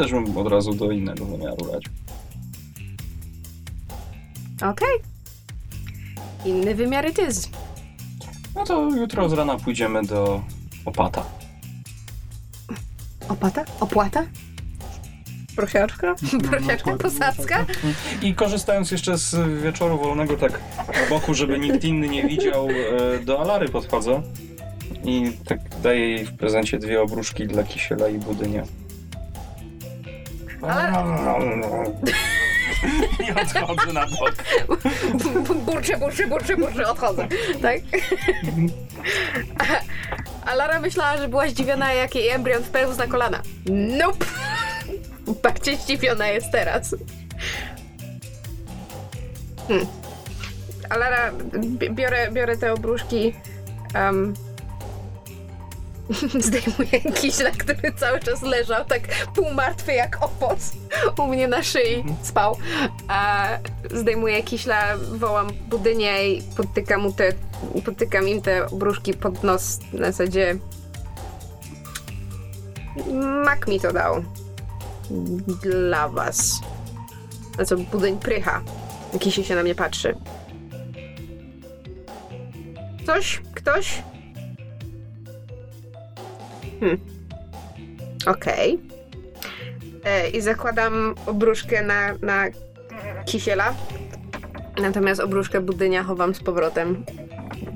też bym od razu do innego wymiaru radził. Okej. Inny wymiar it is. No to jutro z rana pójdziemy do opata. Opłata? Opłata? Prosiaczka? Prosiaczka? Posadzka? I korzystając jeszcze z wieczoru wolnego, tak z boku, żeby nikt inny nie widział, e, do Alary podchodzę i tak daję jej w prezencie dwie obruszki dla Kisiela i Budynia. I odchodzę na bok. Burczę, burczę, burczę, burczę, odchodzę. Tak? A, a Lara myślała, że była zdziwiona, jak jej embrion wpełzł na kolana. Nope! Bardziej zdziwiona jest teraz. Hmm. A Lara, bi- biorę, biorę te obruszki, um, zdejmuję kiśla, który cały czas leżał tak półmartwy jak opos u mnie na szyi, spał. A zdejmuję kiśla, wołam budynię i podtykam, mu te, podtykam im te obruszki pod nos na zasadzie Mak mi to dał. Dla was. Na co budyń prycha. Kisi się na mnie patrzy. Coś? Ktoś? Hmm. Okej. E, I zakładam obruszkę na, na kisiela. Natomiast obruszkę budynia chowam z powrotem.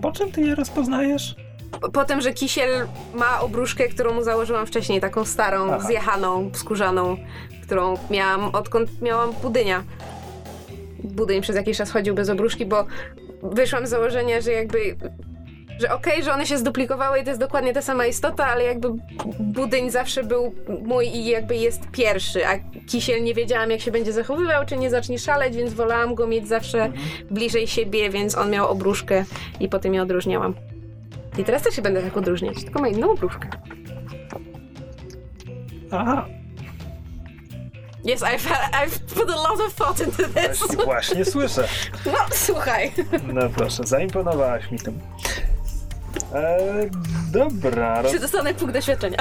Po czym ty je rozpoznajesz? Po- Po tym, że kisiel ma obruszkę, którą mu założyłam wcześniej, taką starą, Aha. zjechaną, skórzaną, którą miałam odkąd miałam budynia. Budyń przez jakiś czas chodził bez obruszki, bo wyszłam z założenia, że jakby że okej, że one się zduplikowały i to jest dokładnie ta sama istota, ale jakby budyń zawsze był mój i jakby jest pierwszy, a kisiel nie wiedziałam jak się będzie zachowywał, czy nie zacznie szaleć, więc wolałam go mieć zawsze bliżej siebie, więc on miał obruszkę i potem je odróżniałam. I teraz też się będę tak odróżniać, tylko ma inną obruszkę. Aha, Yes, I've, I've put a lot of thought into this. właśnie, właśnie słyszę. No, słuchaj. No proszę, zaimponowałaś mi tym. E, dobra, roz, Czy dostanę punkt doświadczenia?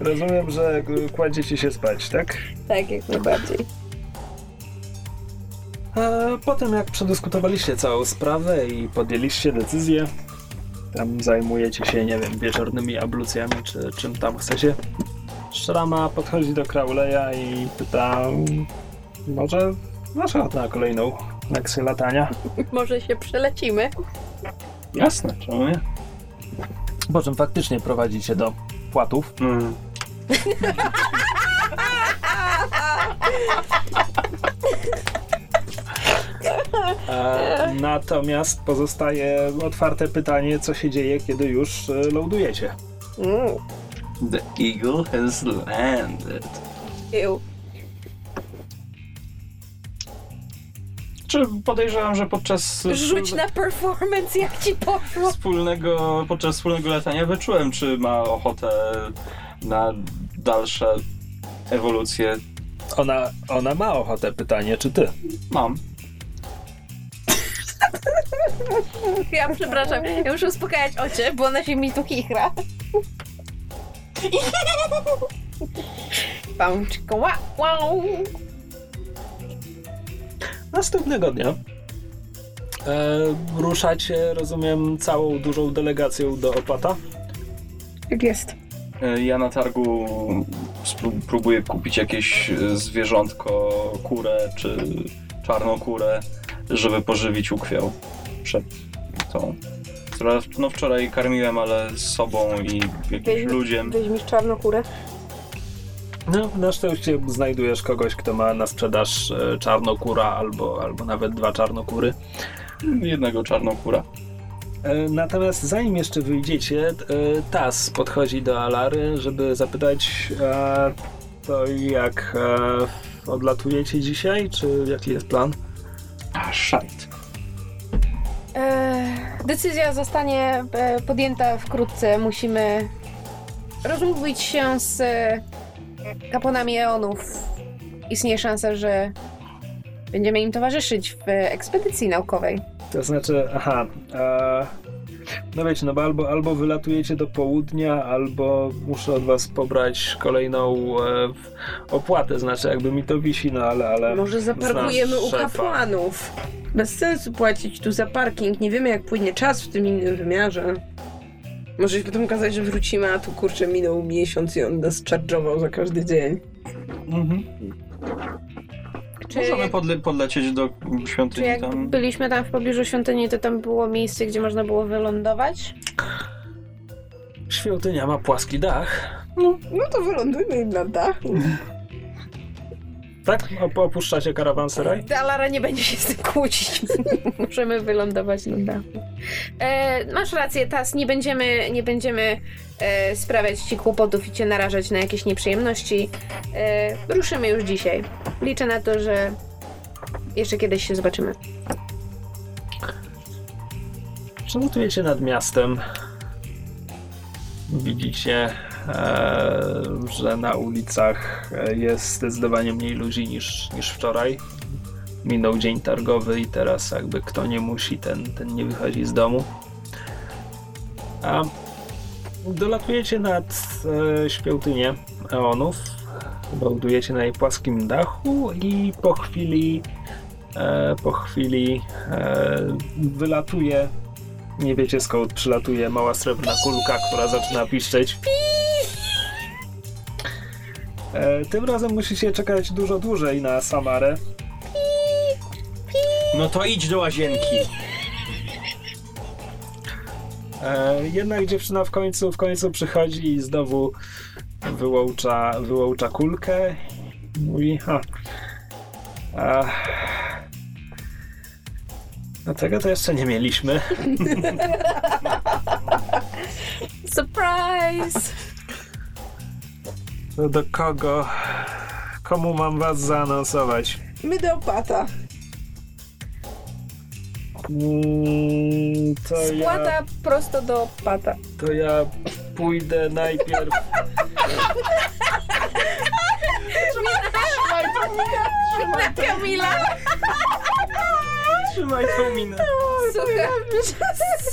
rozumiem, że kładziecie się spać, tak? tak, jak najbardziej. E, po tym jak przedyskutowaliście całą sprawę i podjęliście decyzję, tam zajmujecie się, nie wiem, wieczornymi ablucjami, czy czym tam chcecie, Szrama podchodzi do Crowleya i pyta, może masz ochotę na kolejną lekcję latania? Może się przelecimy. Jasne, czemu nie? Po czym faktycznie prowadzicie do płatów. Mm. E, natomiast pozostaje otwarte pytanie, co się dzieje, kiedy już e, loadujecie. Mm. The eagle has landed. Ew. Czy podejrzewam, że podczas Rzuć na performance, jak ci poszło. wspólnego, podczas wspólnego latania wyczułem, czy ma ochotę na dalsze ewolucje. Ona, ona ma ochotę, pytanie, czy ty? Mam. Ja przepraszam, ja muszę uspokajać ocie, bo ona się mi tu chichra. Pączko, wow, wow. Następnego dnia e, ruszacie, rozumiem, całą dużą delegacją do opata. Jak jest? E, Ja na targu próbuję kupić jakieś e, zwierzątko, kurę czy czarną kurę, żeby pożywić ukwiał przed tą. Która no wczoraj karmiłem, ale z sobą i jakimś Weźmie- ludziem. Weźmiesz czarnokórę. No, na szczęście znajdujesz kogoś, kto ma na sprzedaż e, czarnokura albo, albo nawet dwa czarnokury. Jednego czarną kura. E, Natomiast zanim jeszcze wyjdziecie, e, Tas podchodzi do Alary, żeby zapytać, e, to jak e, odlatujecie dzisiaj, czy jaki jest plan? A, szajt. E, decyzja zostanie podjęta wkrótce. Musimy rozmówić się z kapłanami Eonów. Istnieje szansa, że Będziemy im towarzyszyć w ekspedycji naukowej. To znaczy, aha, e, no wiecie, no bo albo, albo wylatujecie do południa, albo muszę od was pobrać kolejną e, opłatę, znaczy jakby mi to wisi, no ale, ale Może zaparkujemy u szefa. kapłanów. Bez sensu płacić tu za parking. Nie wiemy, jak płynie czas w tym innym wymiarze. Może się potem okazać, że wrócimy, a tu kurczę minął miesiąc i on nas charge'ował za każdy dzień. Mhm. Czy, Możemy podle- podlecieć do czy świątyni jak tam. byliśmy tam w pobliżu świątyni, to tam było miejsce, gdzie można było wylądować? Świątynia ma płaski dach. No to wylądujmy im na dachu. Tak? Op- opuszczacie karawanseraj? Dalara nie będzie się z tym kłócić. Możemy wylądować na dachu. E, masz rację, Tas, nie będziemy, nie będziemy e, sprawiać ci kłopotów i cię narażać na jakieś nieprzyjemności. E, ruszymy już dzisiaj. Liczę na to, że jeszcze kiedyś się zobaczymy. Przelatujecie nad miastem. Widzicie, że na ulicach e, jest zdecydowanie mniej ludzi niż, niż wczoraj. Minął dzień targowy i teraz jakby kto nie musi, ten, ten nie wychodzi z domu. A dolatujecie nad e, świątynię Eonów. Lądujecie na jej płaskim dachu i po chwili e, po chwili e, wylatuje nie wiecie skąd przylatuje mała srebrna kulka, która zaczyna piszczeć. E, tym razem musicie czekać dużo dłużej na Samarę. No to idź do łazienki. E, jednak dziewczyna w końcu, w końcu przychodzi i znowu wyłącza, wyłącza kulkę. Mówi, ha. A, no tego to jeszcze nie mieliśmy. Surprise! To do kogo? Komu mam was zaanonsować? My do opata. Mm, to ja, Spłata prosto do pata. to ja pójdę najpierw. Kamila! Trzymaj tą minę. Suchar,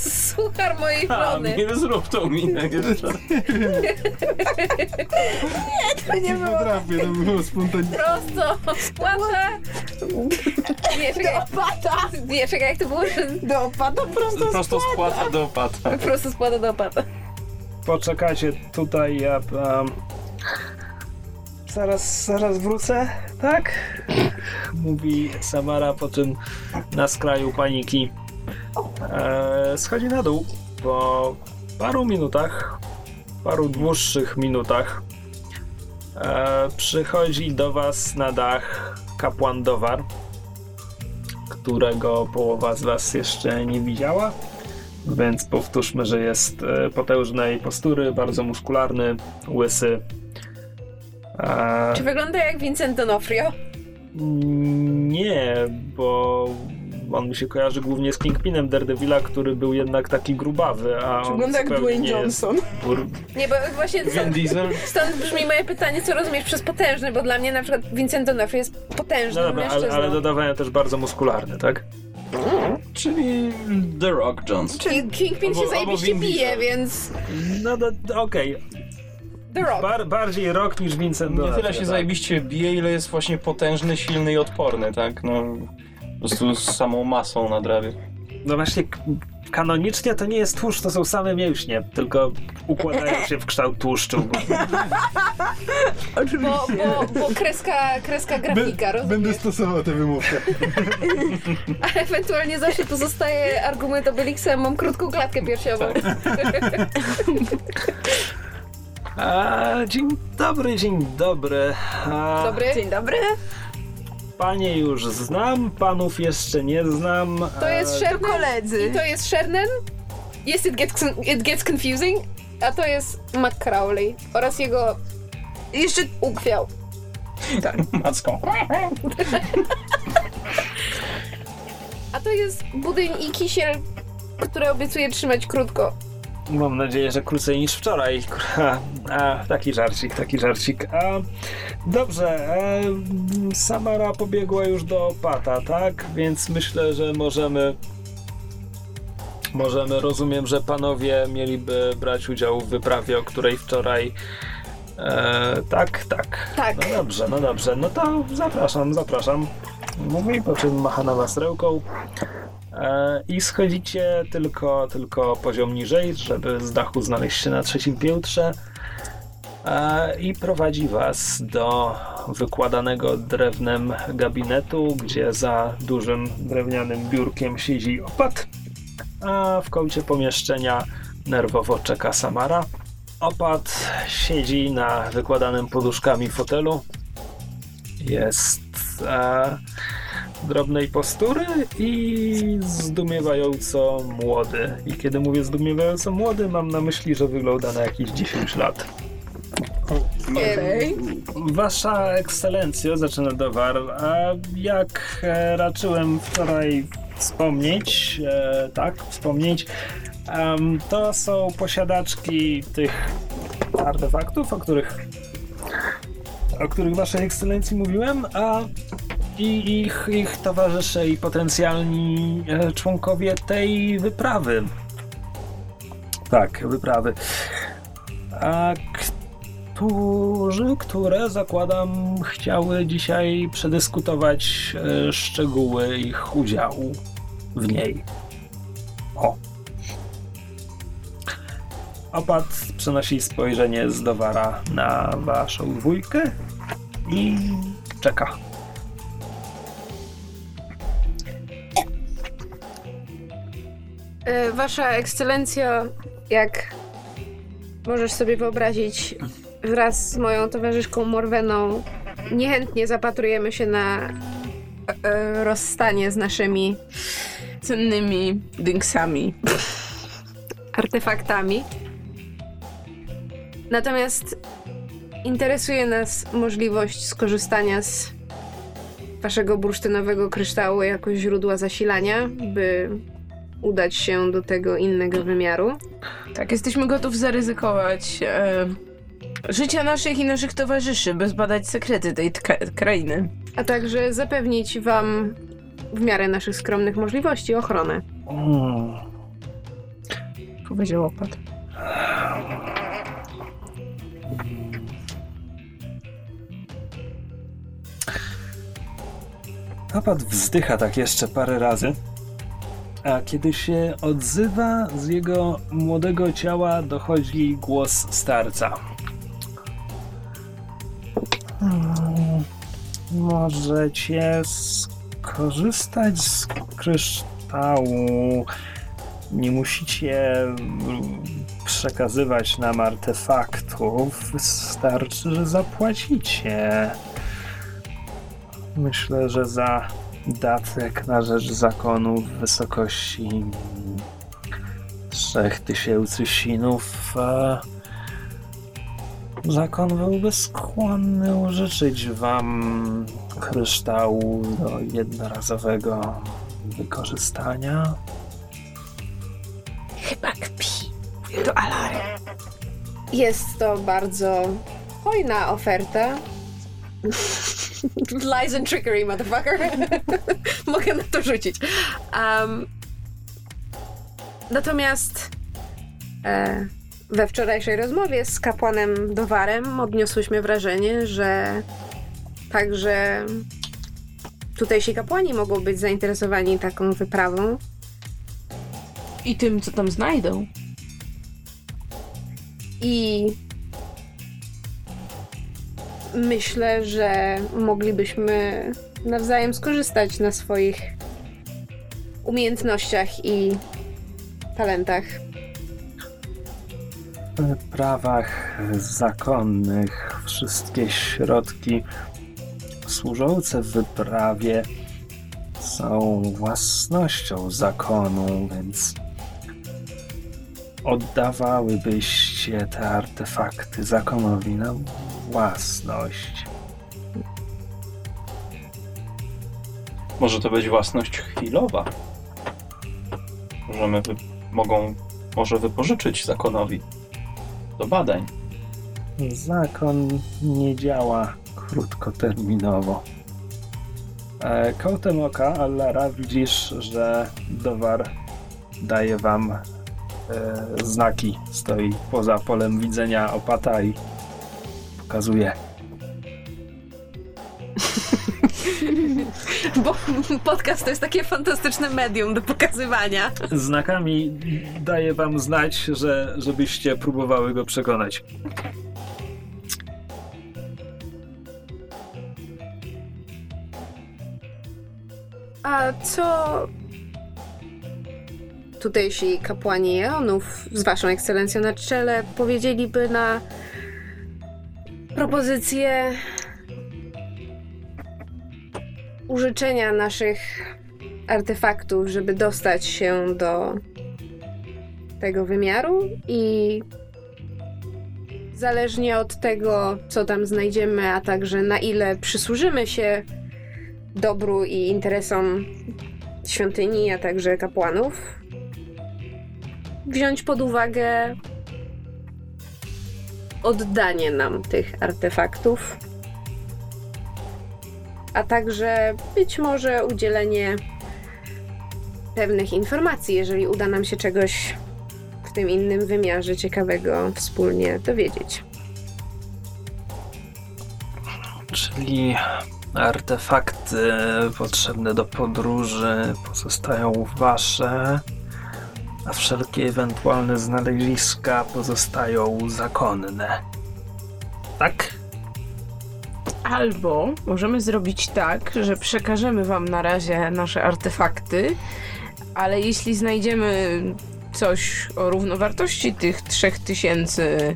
suchar mojej A, żony. nie zrób tą minę jeszcze. To nie było potrafię, to było spontaniczne. Prosto, spłata. Nie, czekaj. opata. Nie, czekaj, jak to było? że- Do opata prosto Prosto spłata do opata. Prosto spłata do opata. Poczekajcie tutaj, ja. Um, zaraz, zaraz wrócę, tak? Mówi Samara, po czym na skraju paniki e, schodzi na dół. Po paru minutach, paru dłuższych minutach, e, przychodzi do Was na dach kapłan Dowar, którego połowa z Was jeszcze nie widziała. Więc powtórzmy, że jest e, potężnej postury, bardzo muskularny, łysy. E, Czy wygląda jak Vincent D'Onofrio? nie, bo on mi się kojarzy głównie z Kingpinem Daredevila, który był jednak taki grubawy, a on Wygląda jak Dwayne Johnson. bur- Nie, bo właśnie stąd, stąd brzmi moje pytanie, co rozumiesz przez potężny, bo dla mnie na przykład Vincent D'Onofrio jest No potężnym dobra, ale, ale dodawałem też bardzo muskularny, tak? Czyli The Rock Johnson. Czyli Kingpin Albo- się zajebiście bije, więc No okej, The Rock. Bar, bardziej rok niż Vincent Nie D'Onofrio, tyle się tak. zajebiście bije, ile jest właśnie potężny, silny i odporny, tak? No, po prostu z samą masą nadrabia. No właśnie, kanonicznie to nie jest tłuszcz, to są same mięśnie, tylko układają się w kształt tłuszczu. Bo... Bo, bo, bo kreska, kreska grafika, Będę rozumiesz? stosował tę wymówkę. A ewentualnie zawsze pozostaje argument Obelixem, mam krótką klatkę piersiową. A, dzień dobry, dzień dobry. A, Dobry? Dzień dobry. Panie już znam, panów jeszcze nie znam. To jest A, Sherman Koledzy. i to jest Sherman. Jest it gets, it gets confusing, a to jest McCrowley oraz jego Jeszcze ukwiał. Macką. A to jest budyń i kisiel, który obiecuje trzymać krótko. Mam nadzieję, że krócej niż wczoraj. A, taki żarcik, taki żarcik. A, dobrze, e, Samara pobiegła już do Pata, tak? Więc myślę, że możemy. Możemy, rozumiem, że panowie mieliby brać udział w wyprawie, o której wczoraj. E, tak, tak. Tak. No dobrze, no dobrze. No to zapraszam, zapraszam. Mówi, po czym macha na was ręką. E, I schodzicie tylko, tylko poziom niżej, żeby z dachu znaleźć się na trzecim piętrze. E, I prowadzi was do wykładanego drewnem gabinetu, gdzie za dużym drewnianym biurkiem siedzi opat, a w kącie pomieszczenia nerwowo czeka Samara. Opat siedzi na wykładanym poduszkami fotelu. Jest e, drobnej postury i zdumiewająco młody. I kiedy mówię zdumiewająco młody, mam na myśli, że wygląda na jakieś 10 lat. Okej. Wasza ekscelencjo, zaczyna Dowar, a jak e, raczyłem wczoraj wspomnieć, e, tak, wspomnieć, em, to są posiadaczki tych artefaktów, o których o których waszej ekscelencji mówiłem, a i ich, ich towarzysze i potencjalni e, członkowie tej wyprawy. Tak, wyprawy. A którzy, które zakładam chciały dzisiaj przedyskutować e, szczegóły ich udziału w niej. O. Opat przenosi spojrzenie z Dowara na waszą dwójkę i czeka. Wasza ekscelencjo, jak możesz sobie wyobrazić, wraz z moją towarzyszką Morweną niechętnie zapatrujemy się na e, e, rozstanie z naszymi Cennymi dynksami. artefaktami. Natomiast interesuje nas możliwość skorzystania z waszego bursztynowego kryształu jako źródła zasilania, by udać się do tego innego wymiaru. Tak, jesteśmy gotowi zaryzykować e, życia naszych i naszych towarzyszy, by zbadać sekrety tej tka- krainy. a także zapewnić Wam w miarę naszych skromnych możliwości ochronę. Mm. Powiedział opat. Opat wzdycha tak jeszcze parę razy, a kiedy się odzywa, z jego młodego ciała dochodzi głos starca. Hmm, Możecie skorzystać z kryształu. Nie musicie mm, przekazywać nam artefaktów. Wystarczy, że zapłacicie. Myślę, że za datek na rzecz zakonu w wysokości 3000 sinów zakon byłby skłonny użyczyć wam kryształu do jednorazowego wykorzystania. Chyba kpi. Do Alary. Jest to bardzo hojna oferta. Lies and trickery, motherfucker. Mogę na to rzucić. Um, natomiast e, we wczorajszej rozmowie z kapłanem Dowarem odniosłyśmy wrażenie, że także tutejsi kapłani mogą być zainteresowani taką wyprawą. I tym, co tam znajdą. I myślę, że moglibyśmy nawzajem skorzystać na swoich umiejętnościach i talentach. W prawach zakonnych wszystkie środki służące wyprawie są własnością zakonu, więc oddawałybyście te artefakty zakonowi na własność. Może to być własność chwilowa. Możemy wy... mogą może wypożyczyć zakonowi do badań. Zakon nie działa krótkoterminowo. E, Kołtem oka Allara widzisz, że Dowar daje wam e, znaki. Stoi poza polem widzenia opata i pokazuje. Bo podcast to jest takie fantastyczne medium do pokazywania. Znakami daje wam znać, że żebyście próbowały go przekonać. A co tutejsi kapłani Eonów z waszą ekscelencją na czele powiedzieliby na propozycję użyczenia naszych artefaktów, żeby dostać się do tego wymiaru i zależnie od tego, co tam znajdziemy, a także na ile przysłużymy się dobru i interesom świątyni, a także kapłanów, wziąć pod uwagę oddanie nam tych artefaktów, a także być może udzielenie pewnych informacji, jeżeli uda nam się czegoś w tym innym wymiarze ciekawego wspólnie dowiedzieć. Czyli artefakty potrzebne do podróży pozostają wasze, a wszelkie ewentualne znaleziska pozostają zakonne. Tak? Albo możemy zrobić tak, że przekażemy wam na razie nasze artefakty, ale jeśli znajdziemy coś o równowartości tych 3000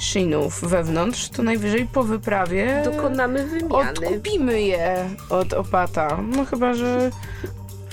shinów wewnątrz, to najwyżej po wyprawie Dokonamy wymiany. odkupimy je od opata. No chyba, że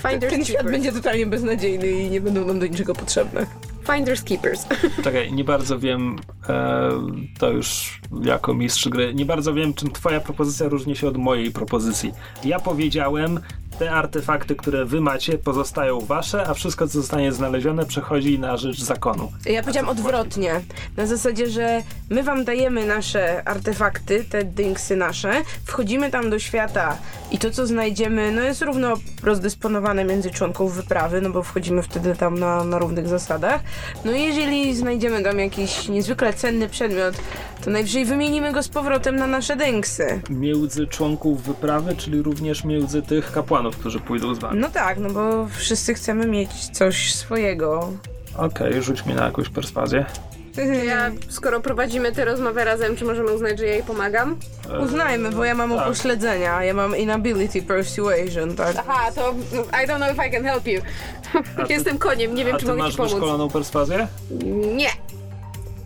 Finders ten świat keepers. będzie totalnie beznadziejny i nie będą nam do niczego potrzebne. Finders keepers. Czekaj, nie bardzo wiem, e, to już jako mistrz gry, nie bardzo wiem, czym twoja propozycja różni się od mojej propozycji. Ja powiedziałem, te artefakty, które wy macie, pozostają wasze, a wszystko, co zostanie znalezione, przechodzi na rzecz zakonu. Ja powiedziałam odwrotnie. Na zasadzie, że my wam dajemy nasze artefakty, te dynksy nasze, wchodzimy tam do świata i to, co znajdziemy, no jest równo rozdysponowane między członków wyprawy, no bo wchodzimy wtedy tam na, na równych zasadach. No i jeżeli znajdziemy tam jakiś niezwykle cenny przedmiot, to najwyżej wymienimy go z powrotem na nasze dynksy. Między członków wyprawy, czyli również między tych kapłanów, którzy pójdą z wami. No tak, no bo wszyscy chcemy mieć coś swojego. Okej, rzuć mi na jakąś perswazję. Ja, skoro prowadzimy tę rozmowę razem, czy możemy uznać, że ja jej pomagam? E, Uznajmy, bo ja mam tak. upośledzenia, ja mam inability persuasion, tak? Aha, to I don't know if I can help you. ty- Jestem koniem, nie wiem, A czy ty mogę masz ci pomóc. wyszkoloną perswazję? Nie.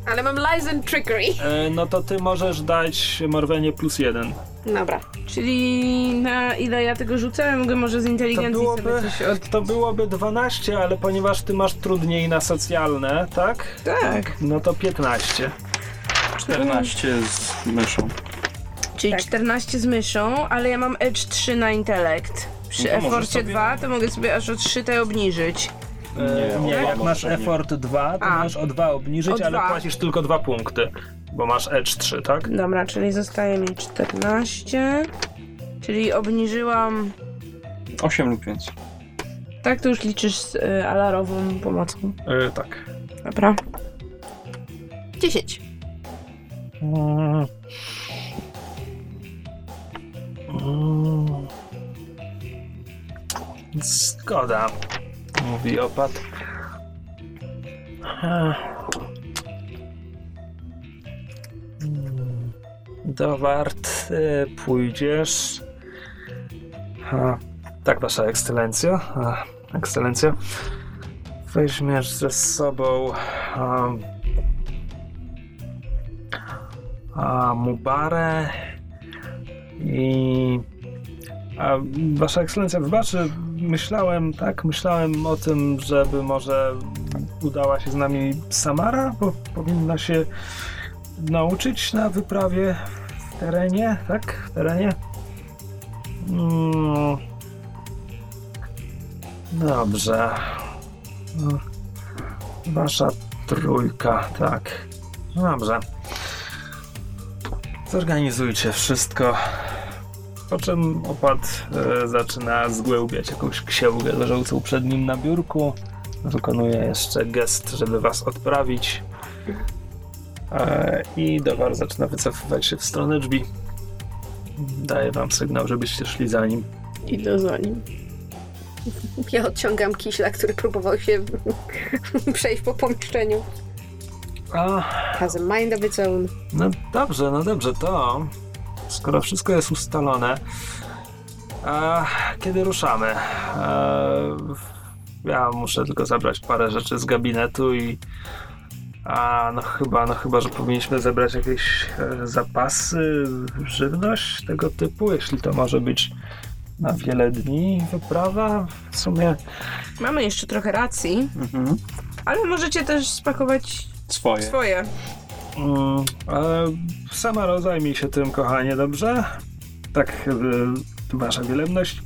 Ale mam lies and trickery. E, no to ty możesz dać Morwenie plus jeden. Dobra. Czyli na ile ja tego rzucę, mogę może z To inteligencji byłoby, sobie coś od... to byłoby 12, ale ponieważ ty masz trudniej na socjalne, tak? Tak. No to 15. 14 z myszą. Czyli Tak. 14 z myszą, ale ja mam Edge 3 na intelekt. Przy No to eforcie sobie- 2 to mogę sobie aż o 3 te obniżyć. Nie, nie, jak masz effort 2, to A. możesz o 2 obniżyć, O ale dwa. płacisz tylko 2 punkty, bo masz edge 3, tak? Dobra, czyli zostaje mi 14. Czyli obniżyłam... 8 lub więcej. Tak, to już liczysz z y, alarową pomocą. E, tak. Dobra. 10. Mm. Mm. Zgoda, mówi opat. Ech. Mm. Dowart, y, pójdziesz. A, tak, wasza ekscelencja. Ekscelencja. Weźmiesz ze sobą um, a Mubarę i a Wasza Ekscelencja, wybaczy, myślałem, tak, myślałem o tym, żeby może udała się z nami Samara, bo powinna się nauczyć na wyprawie w terenie, tak, w terenie. Mm. Dobrze. No. Wasza trójka, tak. Dobrze. Zorganizujcie wszystko. Po czym opad e, zaczyna zgłębiać jakąś księgę leżącą przed nim na biurku. Wykonuje jeszcze gest, żeby was odprawić. E, I Dowar zaczyna wycofywać się w stronę drzwi. Daje wam sygnał, żebyście szli za nim. Idę za nim. Ja odciągam kiśla, który próbował się przejść po pomieszczeniu. A, Has a mind of its own. No dobrze, no dobrze, to skoro wszystko jest ustalone, a kiedy ruszamy? E, ja muszę tylko zabrać parę rzeczy z gabinetu i a no chyba, no chyba, że powinniśmy zebrać jakieś e, zapasy, żywność tego typu, jeśli to może być na wiele dni wyprawa. W sumie Mamy jeszcze trochę racji, Mhm. ale możecie też spakować Swoje. swoje. Mm, e, sama zajmij się tym, kochanie, dobrze? Tak, e, wasza wielebność.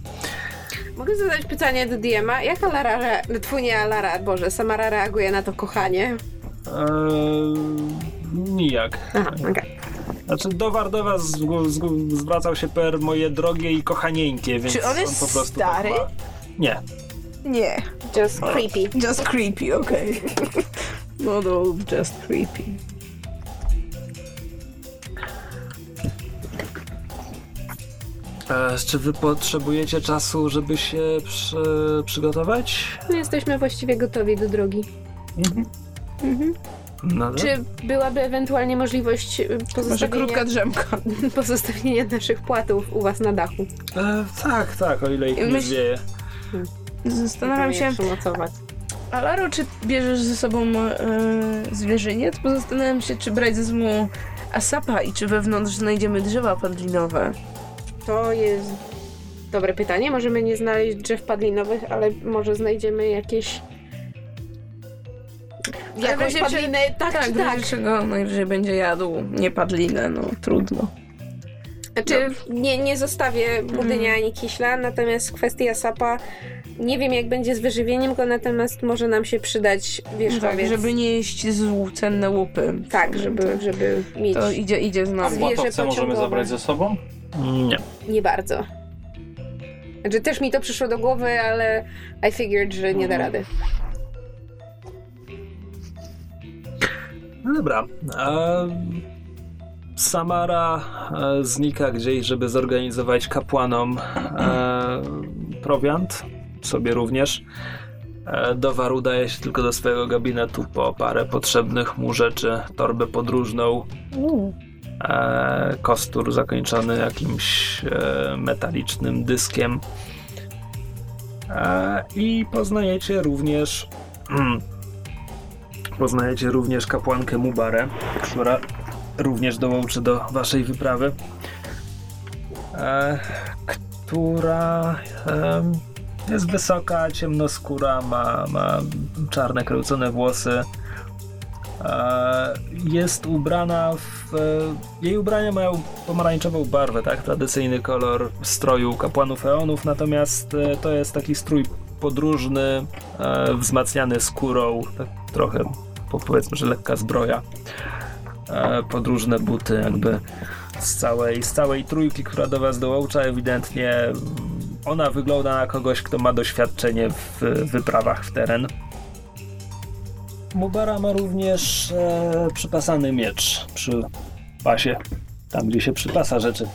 Mogę zadać pytanie do Diema. Jak Alara, re- twój nie Alara, Boże, Samara reaguje na to kochanie? E, nijak. Aha, okej. Znaczy, Dowar do was zgł- zgł- zwracał się per moje drogie i kochanieńkie, więc Czy on jest po prostu stary? Tak ma... Nie. Nie. Just creepy. Just creepy, okej. Not old, just creepy. Czy wy potrzebujecie czasu, żeby się przy, przygotować? My jesteśmy właściwie gotowi do drogi. Mhm. No, Czy byłaby ewentualnie możliwość y, Może pozostawienia, krótka drzemka. pozostawienia naszych płatów u was na dachu? e, tak, tak, o ile ich nie Myśl- zwieje. Zastanawiam się, Przymocować. Alaro, czy bierzesz ze sobą e, zwierzyniec? Bo zastanawiam się, czy brać ze sobą asapa i czy wewnątrz znajdziemy drzewa padlinowe. To jest dobre pytanie. Możemy nie znaleźć drzew padlinowych, ale może znajdziemy jakieś... Jakąś będzie padlinę, tak, Tak, czy tak. razie czego najwyżej będzie jadł nie padlinę, no trudno. Znaczy, nie, nie zostawię budynia ani kiśla, natomiast kwestia sapa, nie wiem jak będzie z wyżywieniem go, natomiast może nam się przydać Tak, wierzchowiec. żeby nie jeść z cenne łupy. Tak, żeby, żeby mieć... To idzie, idzie z A nami. Złotowce możemy zabrać ze sobą? Nie. Nie bardzo. Znaczy, też mi to przyszło do głowy, ale I figured, że nie da Mhm. rady. No dobra. Samara e, znika gdzieś, żeby zorganizować kapłanom e, prowiant, sobie również. E, Dowar udaje się tylko do swojego gabinetu po parę potrzebnych mu rzeczy, torbę podróżną, kostur zakończony jakimś e, metalicznym dyskiem. E, I poznajecie również poznajecie również kapłankę Mubarę, która również dołączy do waszej wyprawy, e, która jest wysoka, ciemnoskóra, ma, ma czarne, kręcone włosy. E, jest ubrana w. Jej ubrania mają pomarańczową barwę, tak? Tradycyjny kolor stroju kapłanów Eonów, natomiast e, to jest taki strój podróżny, e, wzmacniany skórą, tak trochę po- powiedzmy, że lekka zbroja. E, podróżne buty, jakby z całej, z całej trójki, która do was dołącza, ewidentnie ona wygląda na kogoś, kto ma doświadczenie w wyprawach w teren. Mubara ma również e, przypasany miecz przy pasie, tam gdzie się przypasa rzeczy.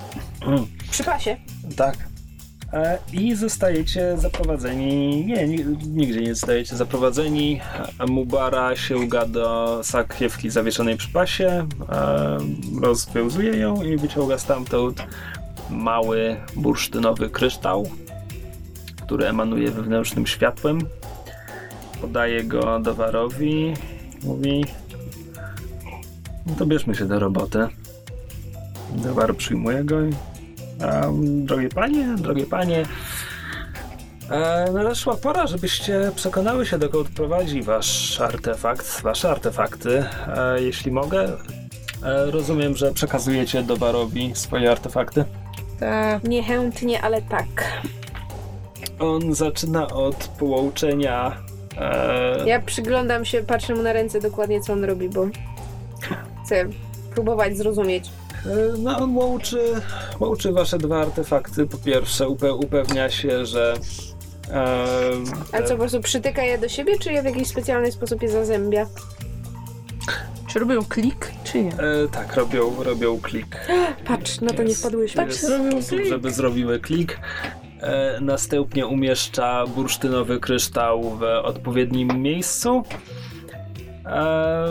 Przy pasie. Tak. E, I zostajecie zaprowadzeni. Nie, ni- nigdzie nie zostajecie zaprowadzeni. Mubara sięga do sakiewki zawieszonej przy pasie, e, rozwiązuje ją i wyciąga stamtąd mały bursztynowy kryształ, który emanuje wewnętrznym światłem. Podaje go Dowarowi. Mówi: No to bierzmy się do roboty. Dowar przyjmuje go i Um, drogie panie, drogie panie, e, nadeszła pora, żebyście przekonały się, dokąd prowadzi wasz artefakt, wasze artefakty. E, jeśli mogę, e, rozumiem, że przekazujecie Dowarowi swoje artefakty. Tak. Niechętnie, ale tak. On zaczyna od połączenia. E, Ja przyglądam się, patrzę mu na ręce dokładnie, co on robi, bo chcę próbować zrozumieć. e, no on łączy, łączy wasze dwa artefakty. Po pierwsze upe, upewnia się, że e, A co, po prostu przytyka je do siebie, czy je w jakiś specjalny sposób je zazębia? Czy robią klik, czy nie? e, tak, robią, robią klik. Patrz, na to nie Jest- wpadłyśmy. jest robią sposób, klik. żeby zrobiły klik. E, następnie umieszcza bursztynowy kryształ w odpowiednim miejscu. E,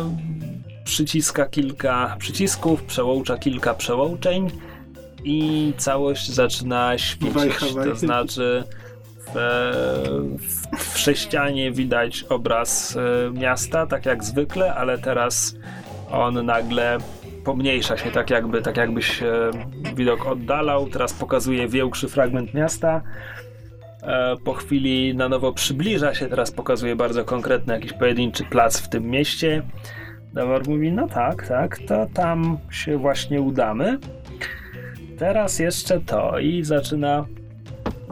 przyciska kilka przycisków, przełącza kilka przełączeń i całość zaczyna świecić. To znaczy w, w, w sześcianie widać obraz e, miasta, tak jak zwykle, ale teraz on nagle pomniejsza się, tak jakby, tak jakby się widok oddalał. Teraz pokazuje większy fragment miasta. E, Po chwili na nowo przybliża się, teraz pokazuje bardzo konkretny jakiś pojedynczy plac w tym mieście. Dawar mówi, no tak, tak, to tam się właśnie udamy. Teraz jeszcze to i zaczyna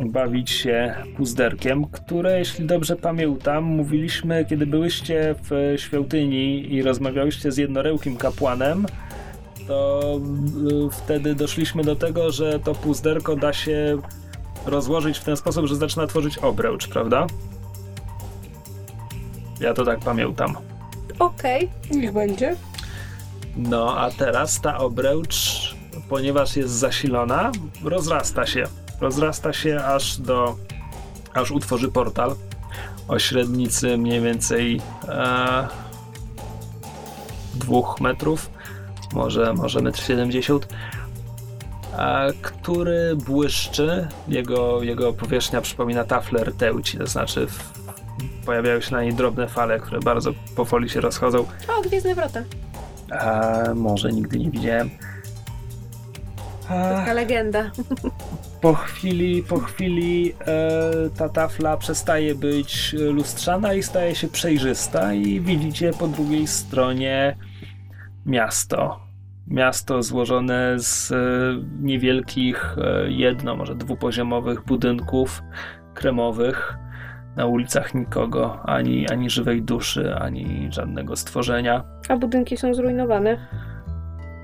bawić się puzderkiem, które, jeśli dobrze pamiętam, mówiliśmy, kiedy byłyście w świątyni i rozmawiałyście z jednorełkim kapłanem, to y, wtedy doszliśmy do tego, że to puzderko da się rozłożyć w ten sposób, że zaczyna tworzyć obręcz, prawda? Ja to tak pamiętam. Okej. Niech będzie. No, a teraz ta obręcz, ponieważ jest zasilona, rozrasta się. Rozrasta się aż do. aż utworzy portal o średnicy mniej więcej e, dwóch metrów, może, może metr 70, e, który błyszczy. Jego, jego powierzchnia przypomina taflę rtęci, to znaczy w, pojawiają się na niej drobne fale, które bardzo powoli się rozchodzą. O, Gwiezdne Wrota. A, może nigdy nie widziałem. A, Taka legenda. po chwili, po chwili e, ta tafla przestaje być lustrzana i staje się przejrzysta i widzicie po drugiej stronie miasto. Miasto złożone z e, niewielkich, e, jedno, może dwupoziomowych budynków kremowych. Na ulicach nikogo, ani, ani żywej duszy, ani żadnego stworzenia. A budynki są zrujnowane.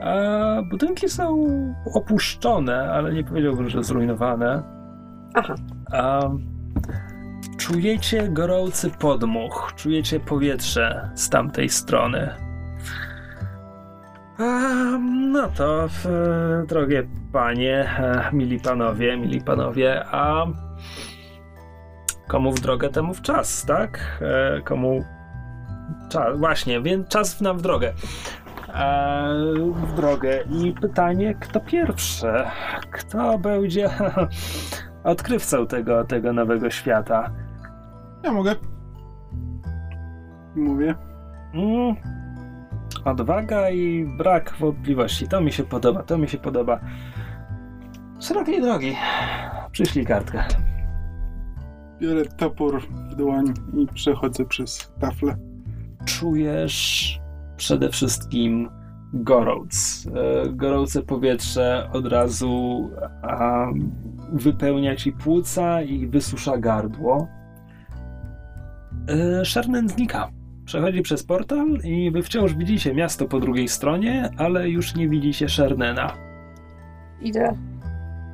A budynki są opuszczone, ale nie powiedziałbym, że zrujnowane. Aha. A czujecie gorący podmuch, czujecie powietrze z tamtej strony. No to, drogie panie, e, mili panowie, mili panowie, a komu w drogę, temu w czas, tak? E, komu czas, właśnie, więc czas nam w drogę. E, w drogę. I pytanie, kto pierwszy? Kto będzie odkrywcą tego, tego nowego świata? Ja mogę. Mówię. Mm. Odwaga i brak wątpliwości. To mi się podoba, to mi się podoba. Szerokiej drogi. Przyszli kartkę. Biorę topór w dłoń i przechodzę przez taflę. czujesz przede wszystkim gorąc. E, Gorące powietrze od razu wypełnia ci płuca i wysusza gardło. E, Szernen znika. Przechodzi przez portal i wy wciąż widzicie miasto po drugiej stronie, ale już nie widzicie Szernena. Idę.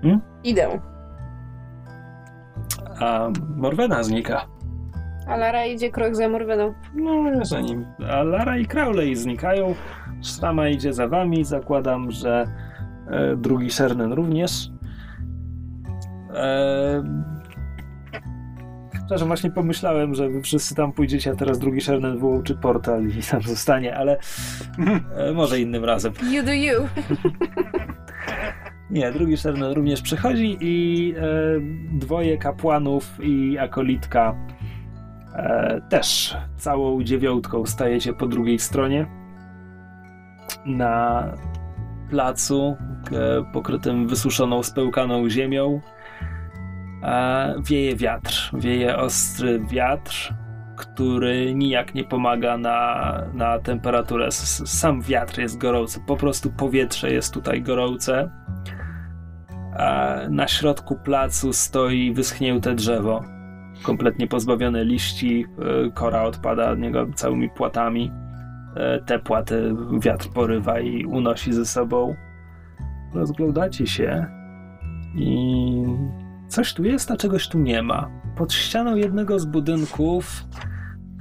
Hmm? Idę. A Morwena znika. A Lara idzie krok za Morweną. No, ja za nim. A Lara i Crowley znikają. Szrama idzie za wami. Zakładam, że e, drugi Szernen również. E, Przepraszam, właśnie pomyślałem, że wy wszyscy tam pójdziecie, a teraz drugi Szernen wyłączy portal i tam zostanie, ale e, może innym razem. You do you. Nie, drugi Szernen również przychodzi i e, dwoje kapłanów i akolitka e, też całą dziewiątką stajecie po drugiej stronie na placu e, pokrytym wysuszoną, spełkaną ziemią. E, wieje wiatr, wieje ostry wiatr, który nijak nie pomaga na, na temperaturę. Sam wiatr jest gorący, po prostu powietrze jest tutaj gorące. A na środku placu stoi wyschnięte drzewo, kompletnie pozbawione liści, e, kora odpada od niego całymi płatami. E, Te płaty wiatr porywa i unosi ze sobą. rozglądacie się i coś tu jest, a czegoś tu nie ma. Pod ścianą jednego z budynków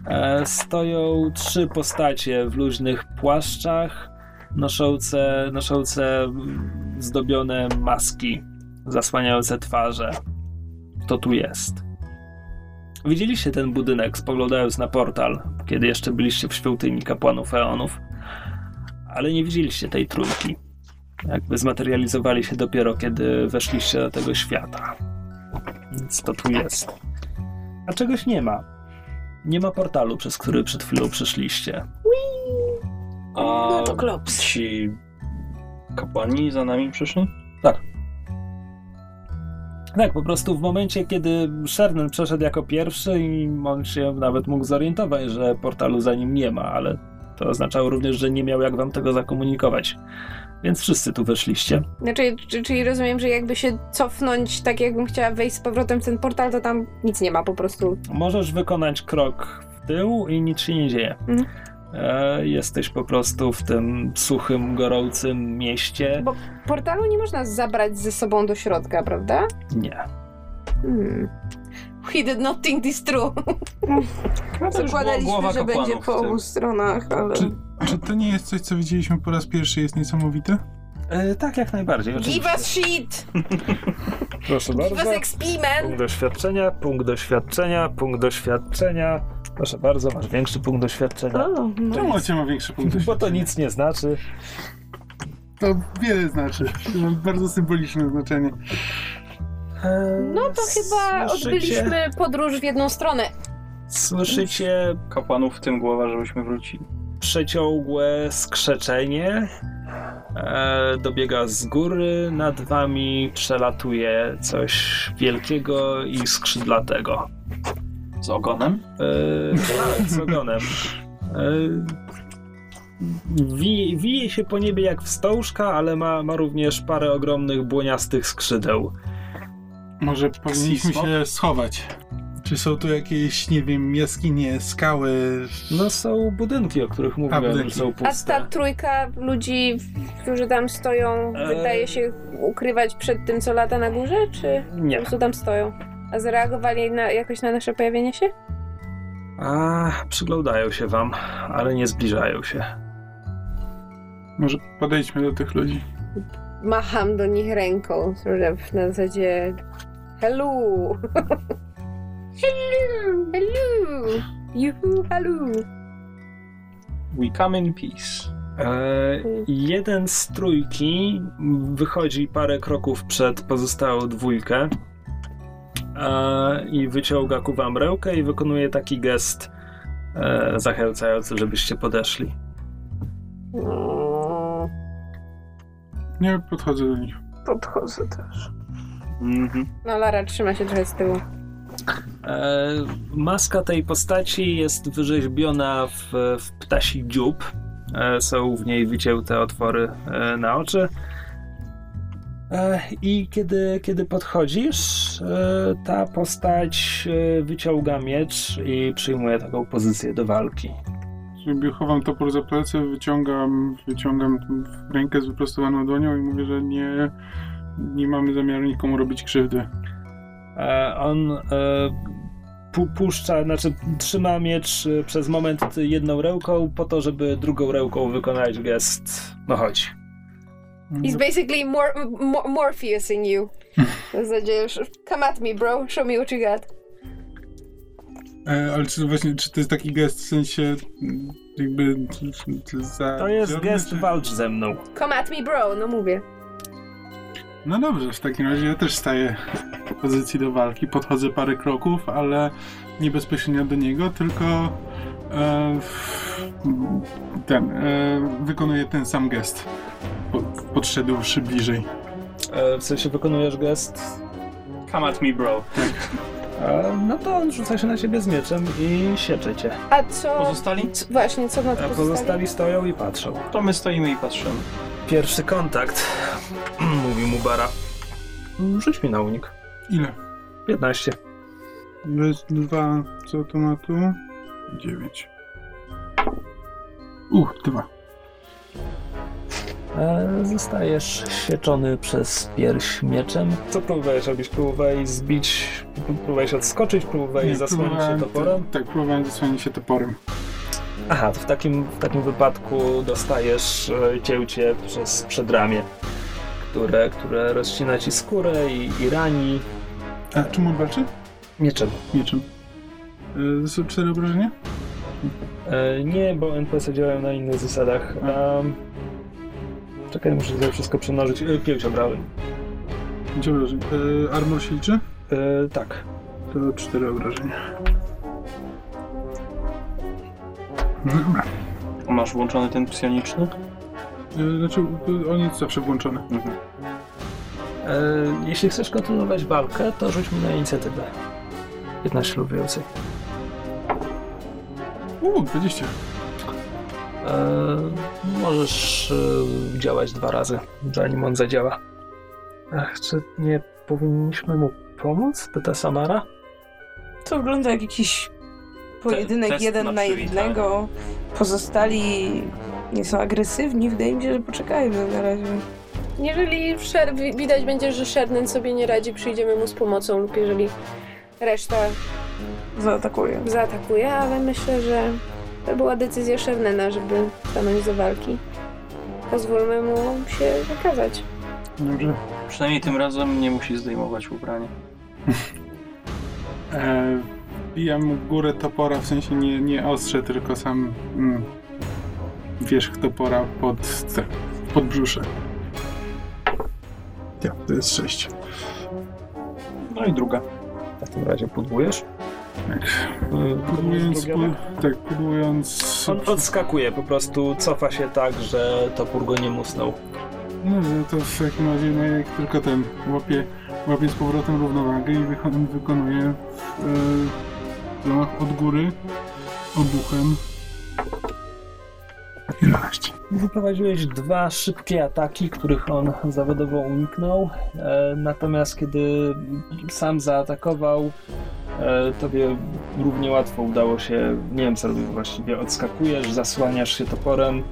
e, stoją trzy postacie w luźnych płaszczach, noszące, noszące zdobione maski, zasłaniające twarze. Kto tu jest? Widzieliście ten budynek, spoglądając na portal, kiedy jeszcze byliście w świątyni kapłanów Eonów, ale nie widzieliście tej trójki. Jakby zmaterializowali się dopiero, kiedy weszliście do tego świata. Więc to tu jest. A czegoś nie ma. Nie ma portalu, przez który przed chwilą przeszliście. A No to klops. ci kapłani za nami przyszli? Tak, po prostu w momencie, kiedy Shernan przeszedł jako pierwszy i on się nawet mógł zorientować, że portalu za nim nie ma, ale to oznaczało również, że nie miał jak wam tego zakomunikować. Więc wszyscy tu weszliście. Znaczy, czy- czyli rozumiem, że jakby się cofnąć, tak jakbym chciała wejść z powrotem w ten portal, to tam nic nie ma po prostu. Możesz wykonać krok w tył i nic się nie dzieje. Mhm. E, jesteś po prostu w tym suchym, gorącym mieście. Bo portalu nie można zabrać ze sobą do środka, prawda? Nie. Hmm. He did not think this through. Zakładaliśmy, głowa że będzie po obu stronach, ale... Czy, czy to nie jest coś, co widzieliśmy po raz pierwszy, jest niesamowite? E, tak, jak najbardziej. Give us shit! Proszę Give us bardzo. XP, man! Punkt doświadczenia, punkt doświadczenia, punkt doświadczenia. Proszę bardzo, masz większy punkt doświadczenia. O, no. Czemu cię ma większy punkt Bo to doświadczenia? nic nie znaczy. To wiele znaczy. To ma bardzo symboliczne znaczenie. No to chyba Słyszycie- odbyliśmy podróż w jedną stronę. Słyszycie Kapłanów w tym głowa, żebyśmy wrócili. Przeciągłe skrzeczenie. E, dobiega z góry, nad wami przelatuje coś wielkiego i skrzydlatego. Z ogonem? E, tak, z ogonem. E, wije, wije się po niebie jak wstążka, ale ma, ma również parę ogromnych błoniastych skrzydeł. Może powinniśmy się schować. Czy są tu jakieś, nie wiem, jaskinie, skały? No są budynki, o których mówiłem, budynki. że są A ta puste. trójka ludzi, którzy tam stoją, Eee. wydaje się ukrywać przed tym, co lata na górze, czy po Nie. prostu tam stoją? A zareagowali na, jakoś na nasze pojawienie się? A, przyglądają się wam, ale nie zbliżają się. Może podejdźmy do tych ludzi. Macham do nich ręką, na zasadzie hello! hello! Hello! Juhu, hello! We come in peace. E, jeden z trójki wychodzi parę kroków przed pozostałą dwójkę e, i wyciąga ku wam rękę i wykonuje taki gest e, zachęcający, żebyście podeszli. Nie podchodzę do nich. Podchodzę też. Mhm. no Lara trzyma się trochę z tyłu. E, maska tej postaci jest wyrzeźbiona w, w ptasi dziób. E, są w niej wycięte otwory e, na oczy. I kiedy, kiedy podchodzisz, ta postać wyciąga miecz i przyjmuje taką pozycję do walki. Sobie chowam topór za plecy, wyciągam, wyciągam rękę z wyprostowaną dłonią i mówię, że nie, nie mamy zamiaru nikomu robić krzywdy. E, on e, pu, puszcza, znaczy trzyma miecz e, przez moment jedną ręką, po to, żeby drugą ręką wykonać gest. No chodź. He's basically mor mor Morpheus in you. W zasadzie, już, come at me, bro, show me what you got. E, ale czy właśnie, czy to jest taki gest w sensie jakby czy- czy za... To jest gest walcz ze mną. Come at me, bro, no mówię. No dobrze, w takim razie ja też staję w pozycji do walki, podchodzę parę kroków, ale nie bezpośrednio do niego, tylko e, ten, e, wykonuję ten sam gest, po, podszedłszy bliżej. E, w sensie wykonujesz gest. Come at me, bro. E, no to on rzuca się na ciebie z mieczem i siecze cię. A co... Pozostali? c- Właśnie, co na A to pozostali stoją i patrzą. To my stoimy i patrzymy. Pierwszy kontakt, mówi mu Bara. Rzuć mi na unik. Ile? 15. Bez dwa z automatu? Dziewięć. Uch, dwa. E, zostajesz sieczony przez pierś mieczem. Co próbujesz robić? Próbowałeś zbić, próbowałeś odskoczyć, próbowałeś Nie, zasłonić się próbowałem- toporem? Tak, próbowałem zasłonić się toporem. Aha, to w takim, w takim wypadku dostajesz e, cięcie przez przedramię, które, które rozcina ci skórę i, i rani A czym on walczy? mieczem. Mieczem. Yy, są cztery obrażenia? E, nie, bo NPC działają na innych zasadach. Um, czekaj, muszę sobie wszystko przemnożyć. E, pięć obrażeń. Pięć obrażeń. Yy, armor się liczy? Tak. To cztery obrażenia. Masz włączony ten psioniczny? Yy, znaczy, yy, on jest zawsze włączony. Mhm. E, jeśli chcesz kontynuować walkę, to rzuć mi na inicjatywę. 15 lub więcej. Uuu, 20. E, możesz e, działać dwa razy, zanim on zadziała. Ach, czy nie powinniśmy mu pomóc? Pyta Samara. To wygląda jak jakiś pojedynek test jeden na jednego. Pozostali nie są agresywni. Wydaje mi się, że poczekajmy na razie. Jeżeli widać będzie, że Shernen sobie nie radzi, przyjdziemy mu z pomocą lub jeżeli reszta Zaatakuję. zaatakuje, ale myślę, że to była decyzja Shernena, żeby stanąć do walki. Pozwólmy mu się wykazać. Dobrze. Przynajmniej tym razem nie musi zdejmować ubrania. E, Wbijam mu górę topora, w sensie nie, nie ostrze, tylko sam mm, wierzch topora pod, tak, pod brzusze. Ja, to jest sześć. No i druga. W takim razie pudłujesz. Tak. Drugiego? pu- tak, pudłując... On odskakuje, po prostu cofa się tak, że topór go nie musnął. No, to w takim razie, no jak tylko ten łapie, łapie z powrotem równowagę i wykonuje e, zamach od góry obuchem. 11. Wyprowadziłeś dwa szybkie ataki, których on zawodowo uniknął. E, natomiast kiedy sam zaatakował, e, tobie równie łatwo udało się, nie wiem co robisz właściwie, odskakujesz, zasłaniasz się toporem,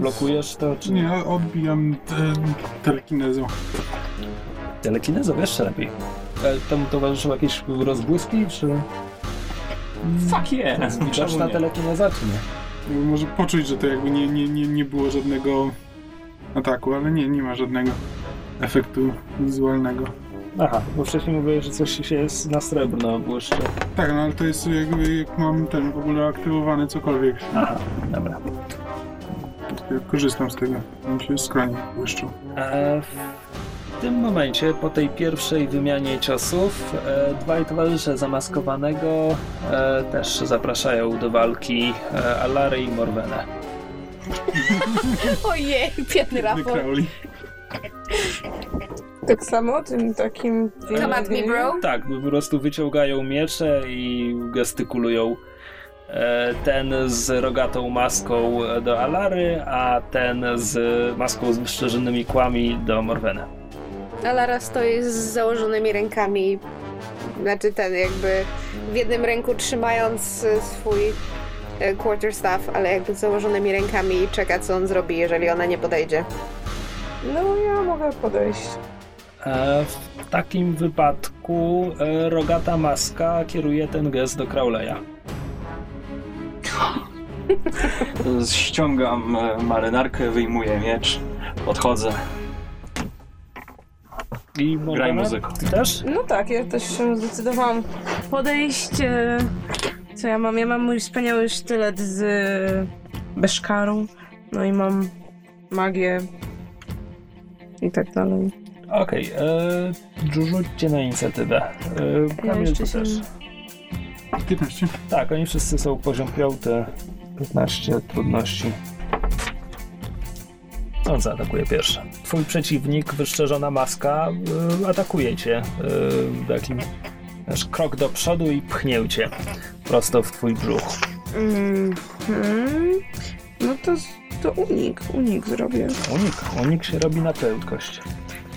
blokujesz to, czy Nie, odbijam te, telekinezą. telekinezą jeszcze lepiej. E, temu towarzyszyły jakieś rozbłyski, czy Fuck yeah! widoczna nie? telekineza, czy nie? Może poczuć, że to jakby nie, nie, nie, nie było żadnego ataku, ale nie, nie ma żadnego efektu wizualnego. Aha, bo wcześniej mówiłeś, że coś się jest na srebrno błyszczy. Tak, no ale to jest jakby jak mam ten w ogóle aktywowany cokolwiek. Aha, dobra. Ja korzystam z tego. On się skronie błyszczą. E, w tym momencie, po tej pierwszej wymianie ciosów, e, dwaj towarzysze zamaskowanego e, też zapraszają do walki e, Alary i Morwenę. Ojej, biedny Crowley. Tak samo tym takim... Come at me, bro. Tak, po prostu wyciągają miecze i gestykulują. E, ten z rogatą maską do Alary, a ten z maską z wyszczerzonymi kłami do Morwenę. Alara stoi z założonymi rękami. Znaczy ten jakby w jednym ręku trzymając e, swój e, quarterstaff, ale jakby z założonymi rękami i czeka co on zrobi, jeżeli ona nie podejdzie. No ja mogę podejść. E, W takim wypadku e, rogata maska kieruje ten gest do Crowleya. Ściągam e, marynarkę, wyjmuję miecz, podchodzę. I Graj muzyką. Ty też? No tak, ja też się zdecydowałam podejść. e, Co ja mam? Ja mam mój wspaniały sztylet z beszkarą. No i mam magię. I tak dalej. Okej, okay, rzućcie na inicjatywę. E, Ja Kamil, jeszcze ty się... też. 15. Tak, oni wszyscy są poziom 5, 15 trudności. On zaatakuje pierwszy. Twój przeciwnik, wyszczerzona maska, y, atakuje cię. Y, takim wiesz, krok do przodu i pchnie cię prosto w twój brzuch. Mhm. No to, to unik, unik zrobię. Unik, unik się robi na prędkość.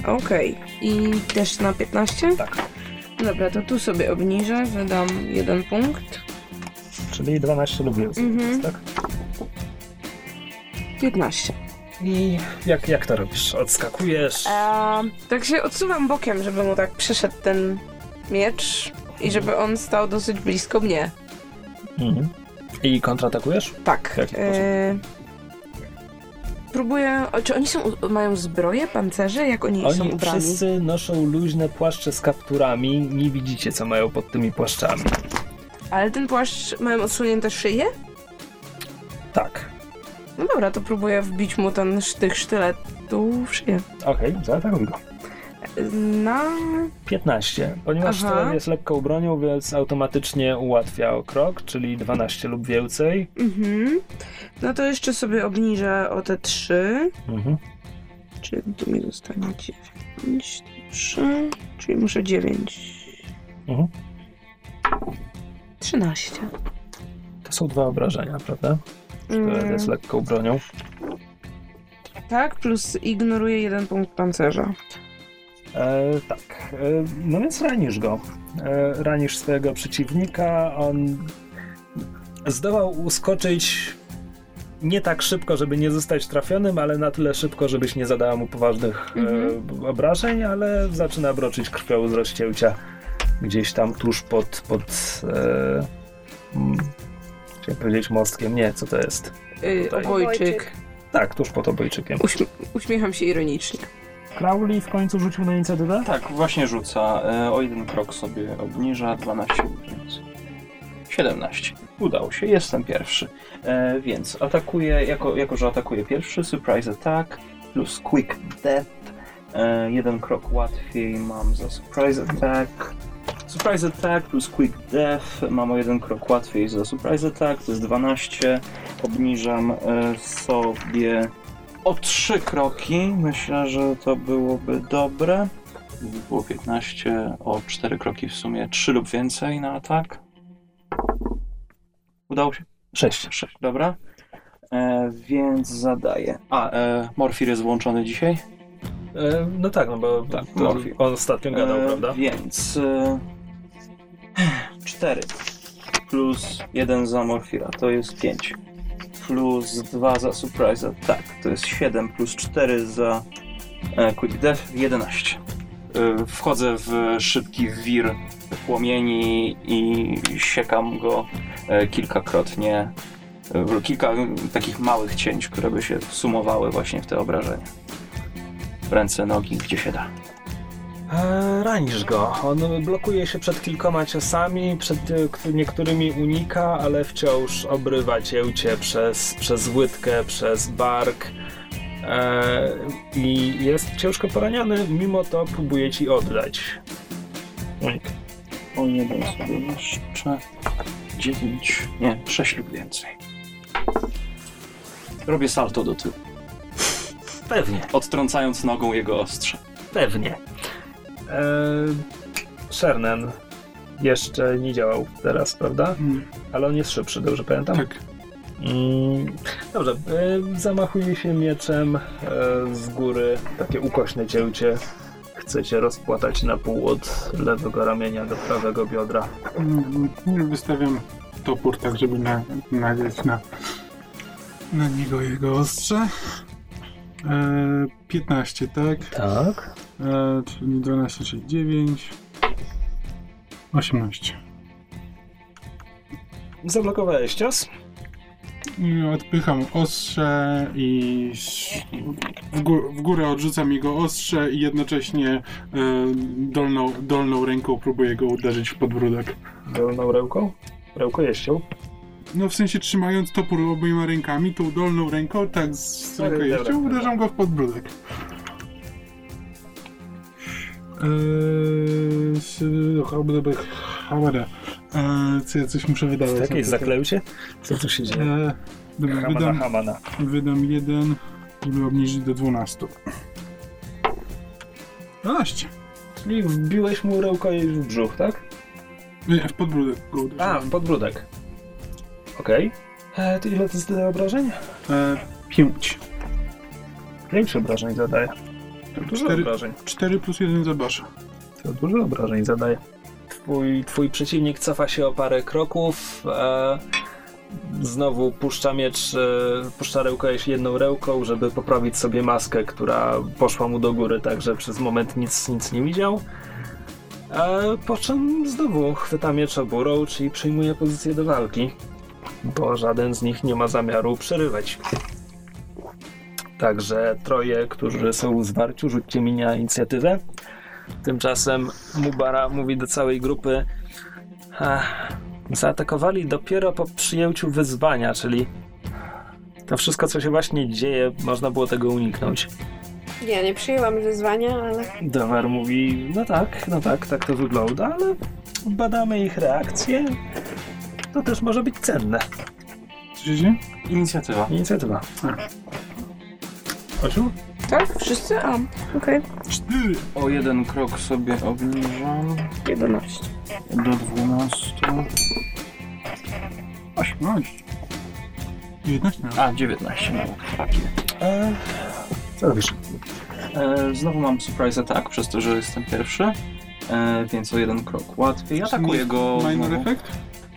Okej. I też na 15? Tak, Dobra, to tu sobie obniżę, wydam jeden punkt. czyli 12 lub więcej, Mhm. tak? 15. I jak, jak to robisz? Odskakujesz? Eee, tak się odsuwam bokiem, żeby mu tak przeszedł ten miecz i żeby on stał dosyć blisko mnie. Mhm. I kontratakujesz? Tak. Eee, próbuję. Czy oni są, mają zbroję, pancerze? Jak oni, są Oni ubrani? wszyscy noszą luźne płaszcze z kapturami. Nie widzicie, co mają pod tymi płaszczami. Ale ten płaszcz mają odsunięte szyję? Tak. No dobra, to próbuję wbić mu ten sztych sztyletu w szyję. Okej, zaatakuj go. Na 15. Ponieważ Aha. sztylet jest lekką bronią, więc automatycznie ułatwia o krok, czyli 12 lub więcej. Mhm. No to jeszcze sobie obniżę o te 3. Mhm. Czyli tu mi zostanie 9, 3, czyli muszę 9. Mhm. 13. To są dwa obrażenia, prawda? Mm, jest lekką bronią. tak, plus ignoruję jeden punkt pancerza. E, tak. E, no więc ranisz go. E, ranisz swojego przeciwnika. On zdołał uskoczyć nie tak szybko, żeby nie zostać trafionym, ale na tyle szybko, żebyś nie zadała mu poważnych e, obrażeń, ale zaczyna broczyć krwią z rozcięcia gdzieś tam tuż pod, pod e, chciałem powiedzieć mostkiem. Nie, co to jest? Yy, Tutaj. obojczyk. Tak, tuż pod obojczykiem. Uśm- uśmiecham się ironicznie. Crowley w końcu rzucił na inicjatywę? Tak, właśnie rzuca. E, o jeden krok sobie obniża, 12 więc 17. Udało się, jestem pierwszy. E, więc atakuję, jako, jako że atakuję pierwszy, surprise attack plus quick death. E, jeden krok łatwiej mam za surprise attack. Surprise attack plus quick death. Mam o jeden krok łatwiej za surprise attack, to jest 12. Obniżam e, sobie o trzy kroki. Myślę, że to byłoby dobre. Gdyby Było 15, o 4 kroki w sumie, 3 lub więcej na atak. Udało się? Sześć. 6, dobra. E, więc zadaję. A, e, Morfir jest włączony dzisiaj? E, no tak, no bo Tak, on ostatnio gadał, E, prawda? Więc e, 4 plus 1 za Morfira to jest 5. Plus 2 za Surprise Attack to jest 7. Plus 4 za e, Quick Death 11. E, wchodzę w szybki wir płomieni i siekam go e, kilkakrotnie. E, kilka takich małych cięć, które by się sumowały właśnie w te obrażenia. Ręce, nogi, gdzie się da. E, ranisz go. On blokuje się przed kilkoma ciosami, przed e, niektórymi unika, ale wciąż obrywa cięcie przez, przez łydkę, przez bark. E, I jest ciężko poraniony, mimo to próbuje ci oddać. Unik. O jeden sobie jeszcze. Dziewięć. Nie, sześć lub więcej. Robię salto do tyłu, Pewnie, odtrącając nogą jego ostrze. pewnie. E, Shernen jeszcze nie działał teraz, prawda? Mm, Ale on jest szybszy, dobrze pamiętam? tak. Mm, dobrze, e, zamachuje się mieczem e, z góry, takie ukośne cięcie. Chcecie rozpłatać na pół od lewego ramienia do prawego biodra. Mm, Wystawiam topór tak, żeby na, nadzieć na, na niego jego ostrze. E, 15, tak? Tak. E, czyli 12, czyli 9. 18. Zablokowałeś cios. I odpycham ostrze i ś- w, gó- w górę odrzucam jego ostrze i jednocześnie e, dolną, dolną ręką próbuję go uderzyć w podbródek. Dolną ręką. Ręką jeścią. No w sensie trzymając topór obiema rękami, tą dolną ręką, tak z rękojeścią, dobra, uderzam go w podbródek. Eee, Hamada. Eee, co ja coś muszę wydawać. Jakieś na to. zakleucie? Co tu się dzieje? Eee, dobra, Hamana, wydam, hamana. wydam jeden, żeby obniżyć do 12. 12. Czyli wbiłeś mu rękojeść w brzuch, tak? Nie, w podbródek go uderzyłem. A, w podbródek. Okej. E, to ile to zadaje obrażeń? Eee, 5. Pięć obrażeń zadaje. Dużo Cztery- obrażeń. 4 plus 1 za basza. To dużo obrażeń zadaje. Twój, twój przeciwnik cofa się o parę kroków. E, znowu puszcza miecz, e, puszcza rękę jedną ręką, żeby poprawić sobie maskę, która poszła mu do góry, tak że przez moment nic, nic nie widział. A po czym znowu chwyta miecz oburą, czyli przyjmuje pozycję do walki, bo żaden z nich nie ma zamiaru przerywać. Także troje, którzy są w zwarciu, rzućcie mi na inicjatywę. Tymczasem Mubara mówi do całej grupy Ach, zaatakowali dopiero po przyjęciu wyzwania, czyli to wszystko, co się właśnie dzieje, można było tego uniknąć. Ja nie przyjęłam wyzwania, ale Dawar mówi, no tak, no tak, tak to wygląda, ale badamy ich reakcje. To też może być cenne. Co się dzieje? Inicjatywa. Inicjatywa. Osiu? Tak? Wszyscy? A, okej. Cztery. O jeden krok sobie obniżam 11. do 12. 18. 19 nawet. A, 19 nawet. Takie. E, co robisz? E, znowu mam surprise attack przez to, że jestem pierwszy. E, więc o jeden krok łatwiej. Atakuję go Minor znowu. effect?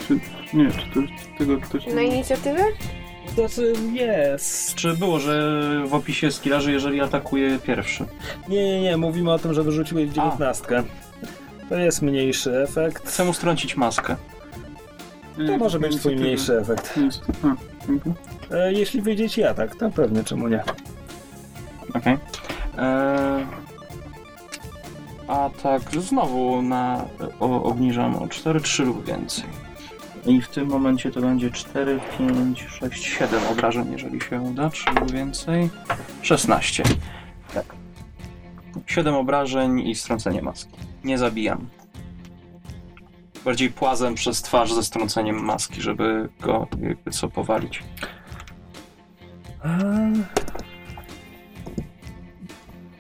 Czy, nie, czy to, tego też na inicjatywę? Znaczy, jest. Czy było, że w opisie skilla, że jeżeli atakuje pierwszy? Nie, nie, nie, mówimy o tym, że wyrzuciłeś dziewiętnastkę. To jest mniejszy efekt. Chcę mu strącić maskę. Nie, To może być twój mniejszy efekt. A. E, jeśli wyjdzie ci atak, to pewnie, czemu nie. Okej. E, Atak znowu na o, obniżam o 4, 3 lub więcej. I w tym momencie to będzie 4, 5, 6, 7 obrażeń, jeżeli się uda, 3 lub więcej. 16. Tak. 7 obrażeń i strącenie maski. Nie zabijam. Bardziej płazem przez twarz ze strąceniem maski, żeby go jakby co powalić. Eee,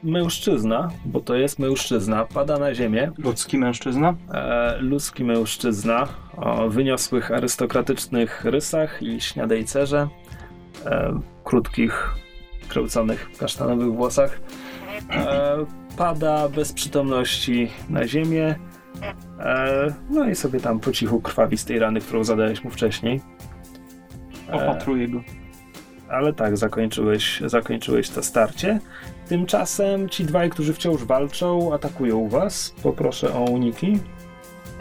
Mężczyzna, bo to jest mężczyzna, pada na ziemię. Ludzki mężczyzna? E, ludzki mężczyzna o wyniosłych arystokratycznych rysach i śniadej cerze, e, krótkich, kręconych kasztanowych włosach. E, pada bez przytomności na ziemię. E, no i sobie tam po cichu krwawi z tej rany, którą zadałeś mu wcześniej. E, Opatruję go. ale tak, zakończyłeś, zakończyłeś to starcie. Tymczasem ci dwaj, którzy wciąż walczą, atakują was. Poproszę o uniki.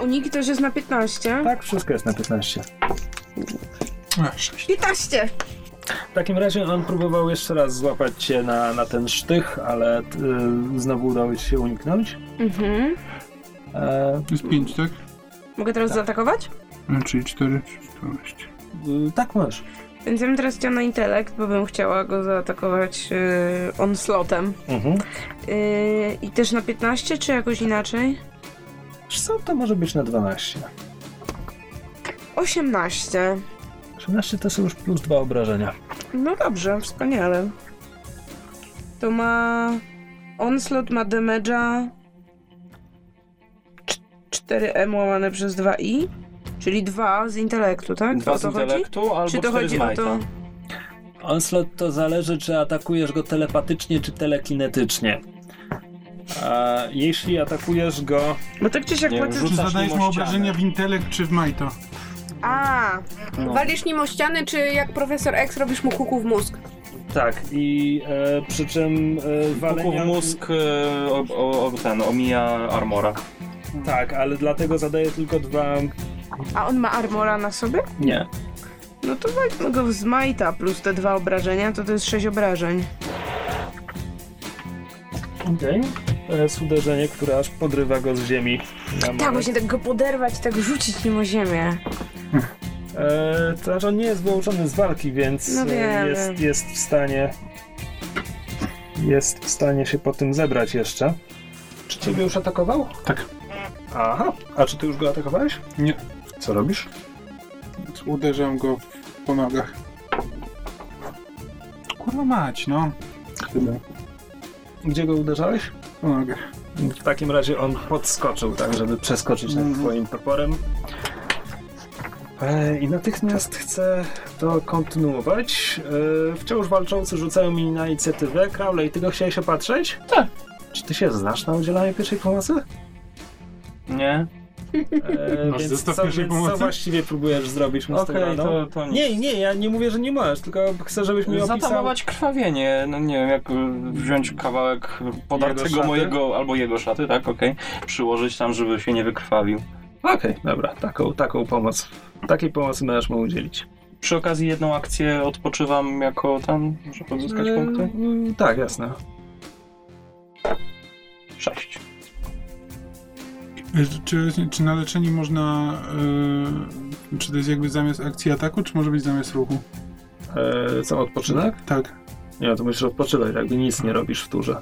Uniki też jest na 15. Tak, wszystko jest na 15. A, 6. 15! W takim razie on próbował jeszcze raz złapać cię na, na ten sztych, ale y, znowu udało ci się uniknąć. Mhm. E, To jest 5, tak? Mogę teraz zaatakować? A, czyli 4, 14. y, tak masz. Więc ja bym teraz chciała na intelekt, bo bym chciała go zaatakować yy, onslotem. Mhm. Yy, I też na 15, czy jakoś inaczej? Co, to może być na 12. 18. 18 to są już plus dwa obrażenia. No dobrze, wspaniale. To ma... Onslaught ma damage'a... cz- 4M łamane przez 2i? Czyli 2 z intelektu, tak? Dwa z chodzi? intelektu albo Czy to z chodzi o to... Onslaught to zależy, czy atakujesz go telepatycznie, czy telekinetycznie. A jeśli atakujesz go Bo tak czy siak Nie, płacę... Czy zadajesz mu obrażenia w intelekt czy w majto? A, No. Walisz nim o ściany, czy jak profesor X robisz mu kuku w mózg? Tak, i e, przy czym e, walenia... w mózg e, o, o, o, ten, omija armora. Tak, ale dlatego zadaję tylko dwa... a on ma armora na sobie? Nie. No to weźmy go z majta plus te dwa obrażenia, to to jest 6 obrażeń. Okej. To jest uderzenie, które aż podrywa go z ziemi. Na Tak, właśnie tak go poderwać, tak rzucić nim o ziemię. E, to znaczy on nie jest wyłączony z walki, więc No e, wiem, jest, wiem. jest w stanie jest w stanie się po tym zebrać jeszcze. Czy ciebie już atakował? Tak. Aha. A czy ty już go atakowałeś? Nie. Co robisz? Uderzam go po nogach. Kurwa mać, no. Chyba. Gdzie go uderzałeś? W takim razie on podskoczył, tak, żeby przeskoczyć nad Mhm. twoim toporem. E, I natychmiast chcę to kontynuować. E, wciąż walczący rzucają mi na inicjatywę. Crowley, ty go chciałeś opatrzeć? Tak. Czy ty się znasz na udzielaniu pierwszej pomocy? Nie. E, Masz więc zestaw co, więc co właściwie próbujesz zrobić Okej, Mustafaną? to, to nic. Nie, nie, ja nie mówię, że nie masz, tylko chcę, żebyś mi opisał... Zatamować krwawienie, no nie wiem, jak wziąć kawałek podartego mojego, albo jego szaty, tak, okej, przyłożyć tam, żeby się nie wykrwawił. Okej, dobra, taką, taką pomoc. Takiej pomocy możesz mu udzielić. Przy okazji jedną akcję odpoczywam jako tam, żeby pozyskać E, punkty. mm, Tak, jasne. Sześć. Czy, czy na leczenie można. e, czy to jest jakby zamiast akcji ataku, czy może być zamiast ruchu? E, co, odpoczynek? Tak. Nie, to musisz odpoczywać, jakby nic nie robisz w turze.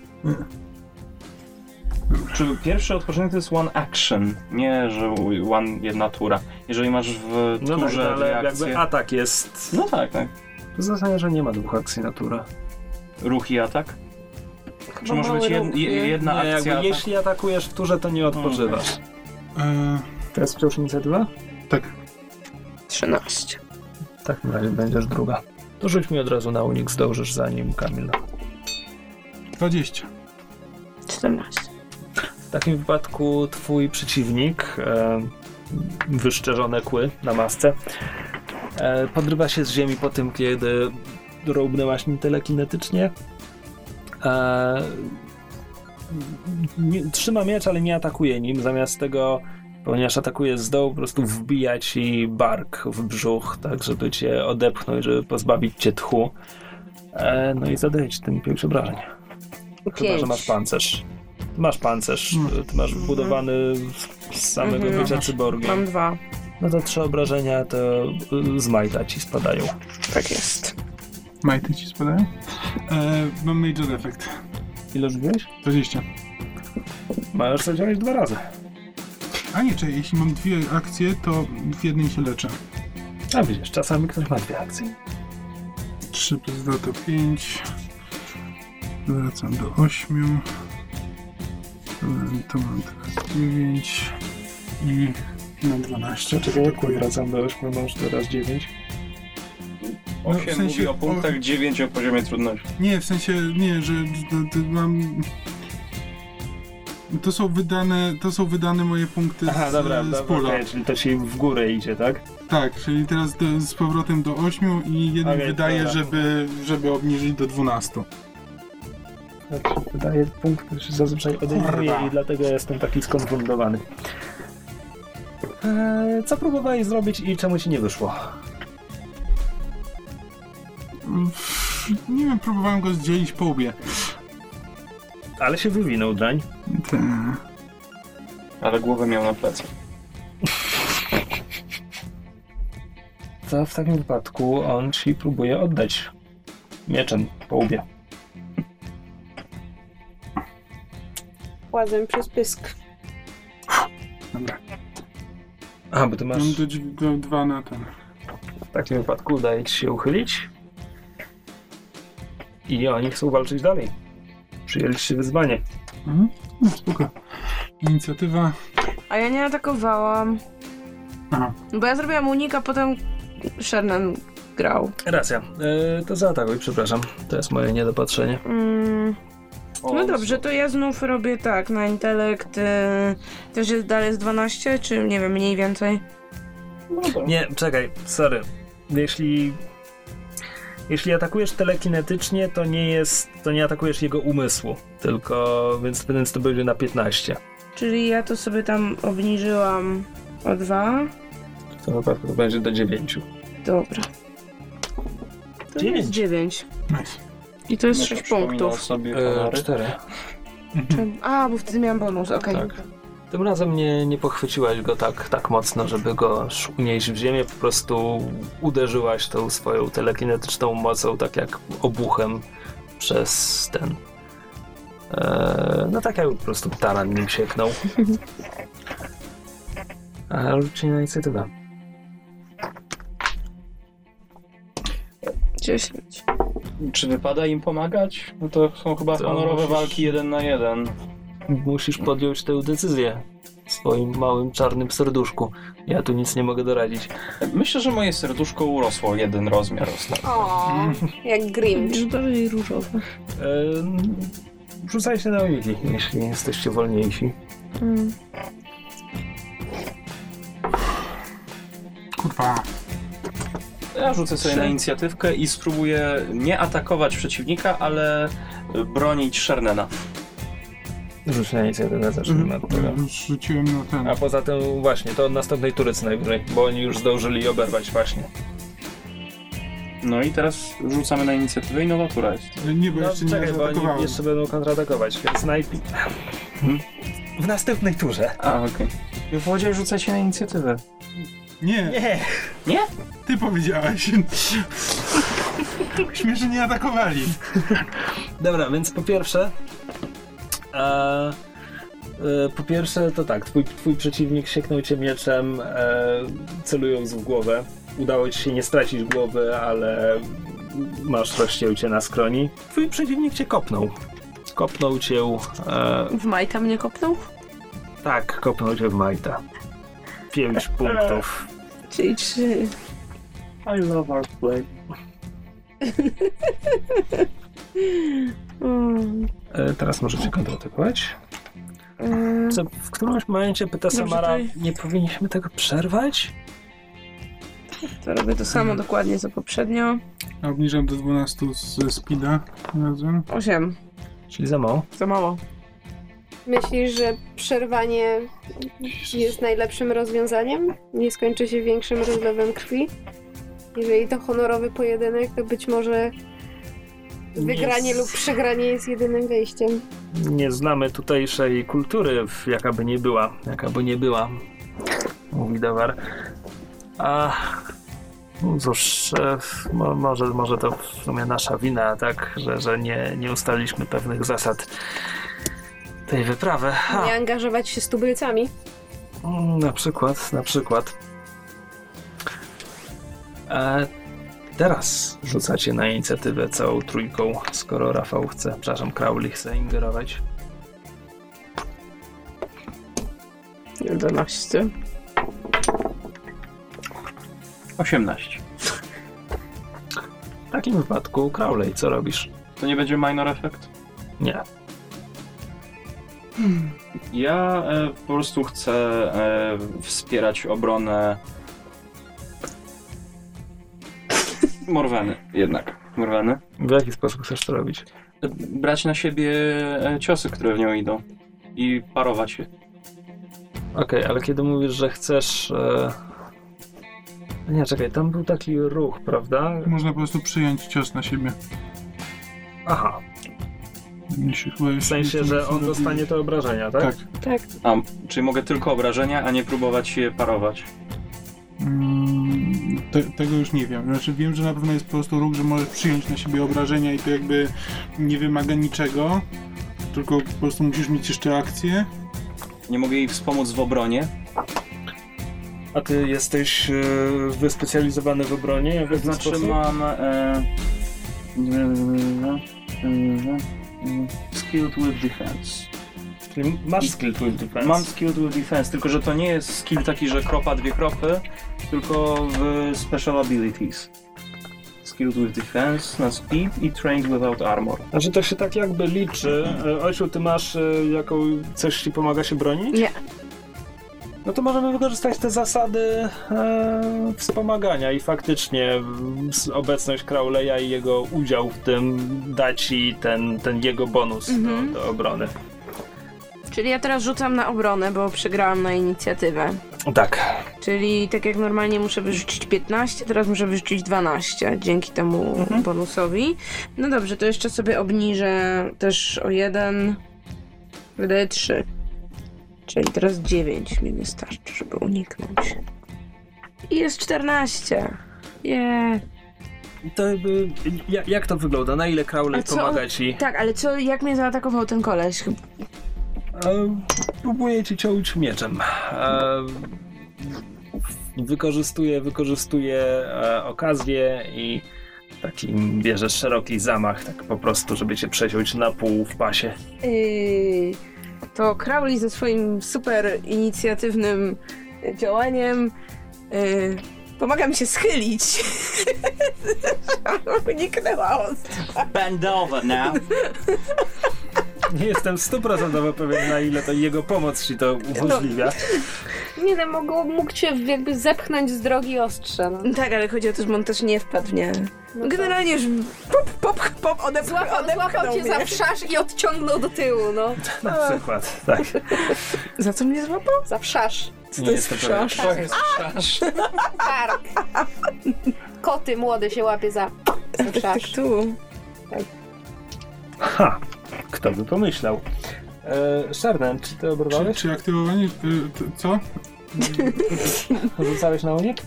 Czy pierwszy odpoczynek to jest one action, nie, że one jedna tura. Jeżeli masz w No tak, turze ale dwie jakby atak jest... No tak, tak. To zasadzie, że nie ma dwóch akcji na turę. Ruch i atak? Czy może być jed, jedna Nie, akcja? jakby jeśli atakujesz w turze, to nie odpoczywasz. E, To jest wciąż inicjatywa? tak. 13. W takim razie będziesz druga. To rzuć mi od razu na unik, zdążysz zanim Kamil. 20. 14. W takim wypadku twój przeciwnik, e, wyszczerzone kły na masce, e, podrywa się z ziemi po tym, kiedy robnęłaś nim telekinetycznie. E, nie, trzyma miecz, ale nie atakuje nim. Zamiast tego, ponieważ atakuje z dołu, po prostu wbija ci bark w brzuch, tak żeby cię odepchnąć, żeby pozbawić cię tchu. E, no i zadaje ci tym pięć obrażeń. Chyba, że Pięć. masz pancerz. Masz pancerz, Mm. ty masz wbudowany z samego Mhm. bycia cyborgiem. Mam dwa. No to trzy obrażenia to y, z majta ci spadają. Tak jest. Majty ci spadają? E, mam Major Effect. Ile rzuciłeś? 20. Możesz zadziałać dwa razy. A nie, czekaj, jeśli mam dwie akcje, to w jednej się leczę. A widzisz, czasami ktoś ma dwie akcje. 3 plus 2 to 5. Wracam do 8. To mam teraz 9. I na 12. Czekaj, wracam do 8, masz teraz 9. No, w 8 sensie- mówi o punktach, 9 o poziomie trudności. Nie, w sensie, nie, że to, to mam... To są wydane, to są wydane moje punkty Aha, z, dobra, z dobra pula. okej, czyli to ci w górę idzie, tak? Tak, czyli teraz do, z powrotem do 8 i jeden Okej, wydaje, dobra. żeby, żeby obniżyć do 12. Tak, wydaje punkt, który się zazwyczaj odejmuje i dlatego jestem taki skonfundowany. Eee, co próbowałeś zrobić i czemu ci nie wyszło? Nie wiem, próbowałem go zdzielić po łbie. Ale się wywinął drań. Te- Ale głowę miał na plecach. To w takim wypadku on ci próbuje oddać mieczem po łbie. Łazem przez pysk. Dobra, A, bo ty masz... mam do, 2 na ten. W takim wypadku udaje ci się uchylić. I oni chcą walczyć dalej. Przyjęliście wyzwanie. Mhm. No, spoko. Inicjatywa. A ja nie atakowałam. Aha. Bo ja zrobiłam unika, potem Shernan grał. Racja. E, to zaatakuj, przepraszam. To jest moje niedopatrzenie. Mm, no dobrze, to ja znów robię tak, na intelekt e, też jest dalej z 12, czy nie wiem, mniej więcej? No. Nie, czekaj, sorry. Jeśli... Jeśli atakujesz telekinetycznie, to nie jest... To nie atakujesz jego umysłu. Tylko... Więc, więc to będzie na 15. Czyli ja to sobie tam obniżyłam o 2. W tym wypadku to będzie do 9. Dobra. To Dziewięć. jest 9. Nice. I to jest Będę 6 przypominał punktów. sobie E, honory. 4. Mhm. A, bo wtedy miałam bonus, okej. Tak. Tym razem nie, nie pochwyciłaś go tak, tak mocno, żeby go unieść w ziemię, po prostu uderzyłaś tą swoją telekinetyczną mocą, tak jak obuchem przez ten. E, no tak jakby po prostu taran nim sieknął. A rzućcie na inicjatywę. 10. Czy wypada im pomagać? No to są chyba To honorowe musisz- walki jeden na jeden. Musisz podjąć tę decyzję w swoim małym czarnym serduszku. Ja tu nic nie mogę doradzić. Myślę, że moje serduszko urosło jeden rozmiar ostatnio. O, jak Grinch. Bardziej różowe. E, rzucajcie na uniki, jeśli jesteście wolniejsi. Mm. Kurwa. Ja rzucę sobie na inicjatywkę i spróbuję nie atakować przeciwnika, ale bronić Shernena. Rzuć na inicjatywę, zacznijmy od tego. Już rzuciłem na ten. A poza tym właśnie, to od następnej tury co najwyżej, bo oni już zdążyli oberwać właśnie. No i teraz rzucamy na inicjatywę i nowa tura jest. Nie, bo No, jeszcze nie czekaj, bo oni jeszcze będą kontratakować, więc najpierw... W następnej turze. A, okej. Ja powiedziałem, rzucajcie na inicjatywę. Nie, Nie! Nie? ty powiedziałeś. Że nie atakowali. Dobra, więc po pierwsze... E, e, po pierwsze to tak, twój, twój przeciwnik sieknął cię mieczem, e, celując w głowę. Udało ci się nie stracić głowy, ale masz rozcięcie na skroni. Twój przeciwnik cię kopnął. Kopnął cię... E, W Majta mnie kopnął? tak, kopnął cię w majta. Pięć punktów. Czyli trzy. I love our play. E, teraz możecie kontratakować. Co, w którymś momencie pyta Dobrze, Samara, to- nie powinniśmy tego przerwać? To robię to samo dokładnie co poprzednio. Obniżam do 12 z speeda razem. Osiem. Czyli za mało. Za mało. Myślisz, że przerwanie jest najlepszym rozwiązaniem? Nie skończy się większym rozlewem krwi? Jeżeli to honorowy pojedynek, to być może wygranie lub przegranie jest jedynym wyjściem. Nie znamy tutejszej kultury, jaka by nie była, jaka by nie była, mówi Dawar. A no cóż, e, mo, może, może to w sumie nasza wina, tak, że, że nie, nie ustaliliśmy pewnych zasad tej wyprawy. A, Nie angażować się z tubylcami. mm, na przykład, na przykład. E, teraz rzucacie na inicjatywę całą trójką, skoro Rafał chce, przepraszam, Crowley chce ingerować. 11. 18. W takim wypadku, Crowley, co robisz? To nie będzie minor effect? Nie. Ja e, po prostu chcę e, wspierać obronę Morweny jednak. Morweny. W jaki sposób chcesz to robić? Brać na siebie e, ciosy, które w nią idą i parować je. Okej, ale kiedy mówisz, że chcesz. E... Nie, czekaj, tam był taki ruch, prawda? Można po prostu przyjąć cios na siebie. Aha, się w sensie, że on dostanie te obrażenia, tak? Tak. Tak. A, czyli mogę tylko obrażenia, a nie próbować je parować. Mm, te, tego już nie wiem. Znaczy wiem, że na pewno jest po prostu ruch, że możesz przyjąć na siebie obrażenia i to jakby nie wymaga niczego. Tylko po prostu musisz mieć jeszcze akcję. Nie mogę jej wspomóc w obronie. A ty jesteś e, wyspecjalizowany w obronie? W Znaczy sposób? mam... E, skilled with defense. Czyli masz skill with defense. Mam skilled with defense, tylko że to nie jest skill taki, że kropa, dwie kropy, tylko w special abilities. Skilled with defense na speed i trained without armor. Znaczy to się tak jakby liczy. E, Ojciu, ty masz e, jaką... coś ci pomaga się bronić? Nie. No to możemy wykorzystać te zasady e, wspomagania i faktycznie obecność Crowley'a i jego udział w tym da ci ten, ten jego bonus Mhm. do, do obrony. Czyli ja teraz rzucam na obronę, bo przegrałam na inicjatywę. Tak. Czyli tak jak normalnie muszę wyrzucić 15, teraz muszę wyrzucić 12 dzięki temu Mhm. bonusowi. No dobrze, to jeszcze sobie obniżę też o jeden. Wydaje 3. Czyli teraz 9 mi wystarczy, żeby uniknąć. I jest 14. Yeah. To jakby, jak, to wygląda? Na ile Crowley pomaga ci? Tak, ale co, jak mnie zaatakował ten koleś? E, próbuje cię ciąć mieczem. Wykorzystuje, wykorzystuje okazję i taki bierze szeroki zamach, tak po prostu, żeby cię przeciąć na pół w pasie. Yy, to Crowley ze swoim super inicjatywnym działaniem yy, pomaga mi się schylić. Uniknęła ostra. Bend over now! Nie jestem stuprocentowo pewien, na ile to jego pomoc ci to umożliwia. Nie wiem, mógł, mógł cię jakby zepchnąć z drogi ostrze. No. Tak, ale chodzi o to, że on też nie wpadł, nie? No Generalnie już pop, pop, pop, odepch, Złapał, odepchnął złapał cię mnie. za wszasz i odciągnął do tyłu, no. Na przykład, tak. Za co mnie złapał? Za wszasz. Co Nie to jest pewien. wszasz? To jest szasz. Kark. Koty młode się łapie za, za Tak, wszasz. tu. Ha! Kto by pomyślał? E, czy ty Czy, obrywałeś? czy aktywowanie... y, t- co? Rzucałeś na unik?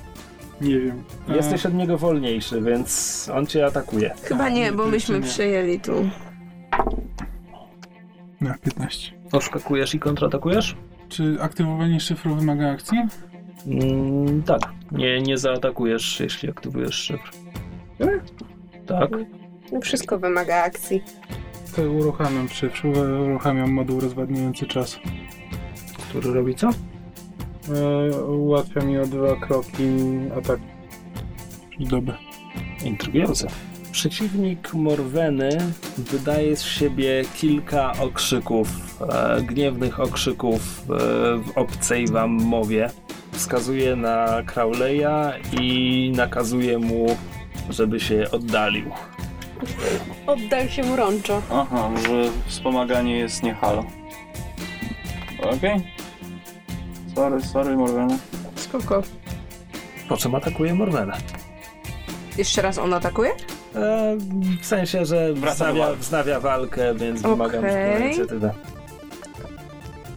Nie wiem. E, Jesteś od niego wolniejszy, więc on cię atakuje. Chyba nie, bo myśmy przejęli tu. Na 15. Odskakujesz i kontratakujesz? Czy aktywowanie szyfru wymaga akcji? Mm, tak. Nie, nie zaatakujesz, jeśli aktywujesz szyfr. Tak. No wszystko wymaga akcji. Uruchamiam szyfr, uruchamiam moduł rozwadniający czas. Który robi co? E, ułatwia mi o dwa kroki atak dobę. Intrygujące. Przeciwnik Morweny wydaje z siebie kilka okrzyków, e, gniewnych okrzyków e, w obcej wam mowie. Wskazuje na Crowleya i nakazuje mu, żeby się oddalił. Oddal się mrączo. Aha, że wspomaganie jest nie halo. Okej. Sorry, sorry, Morgana. Spoko. Po czym atakuje Morwenę. Jeszcze raz on atakuje? E, w sensie, że wznawia, wznawia walkę, więc Okej. wymagam okay. inicjatywę.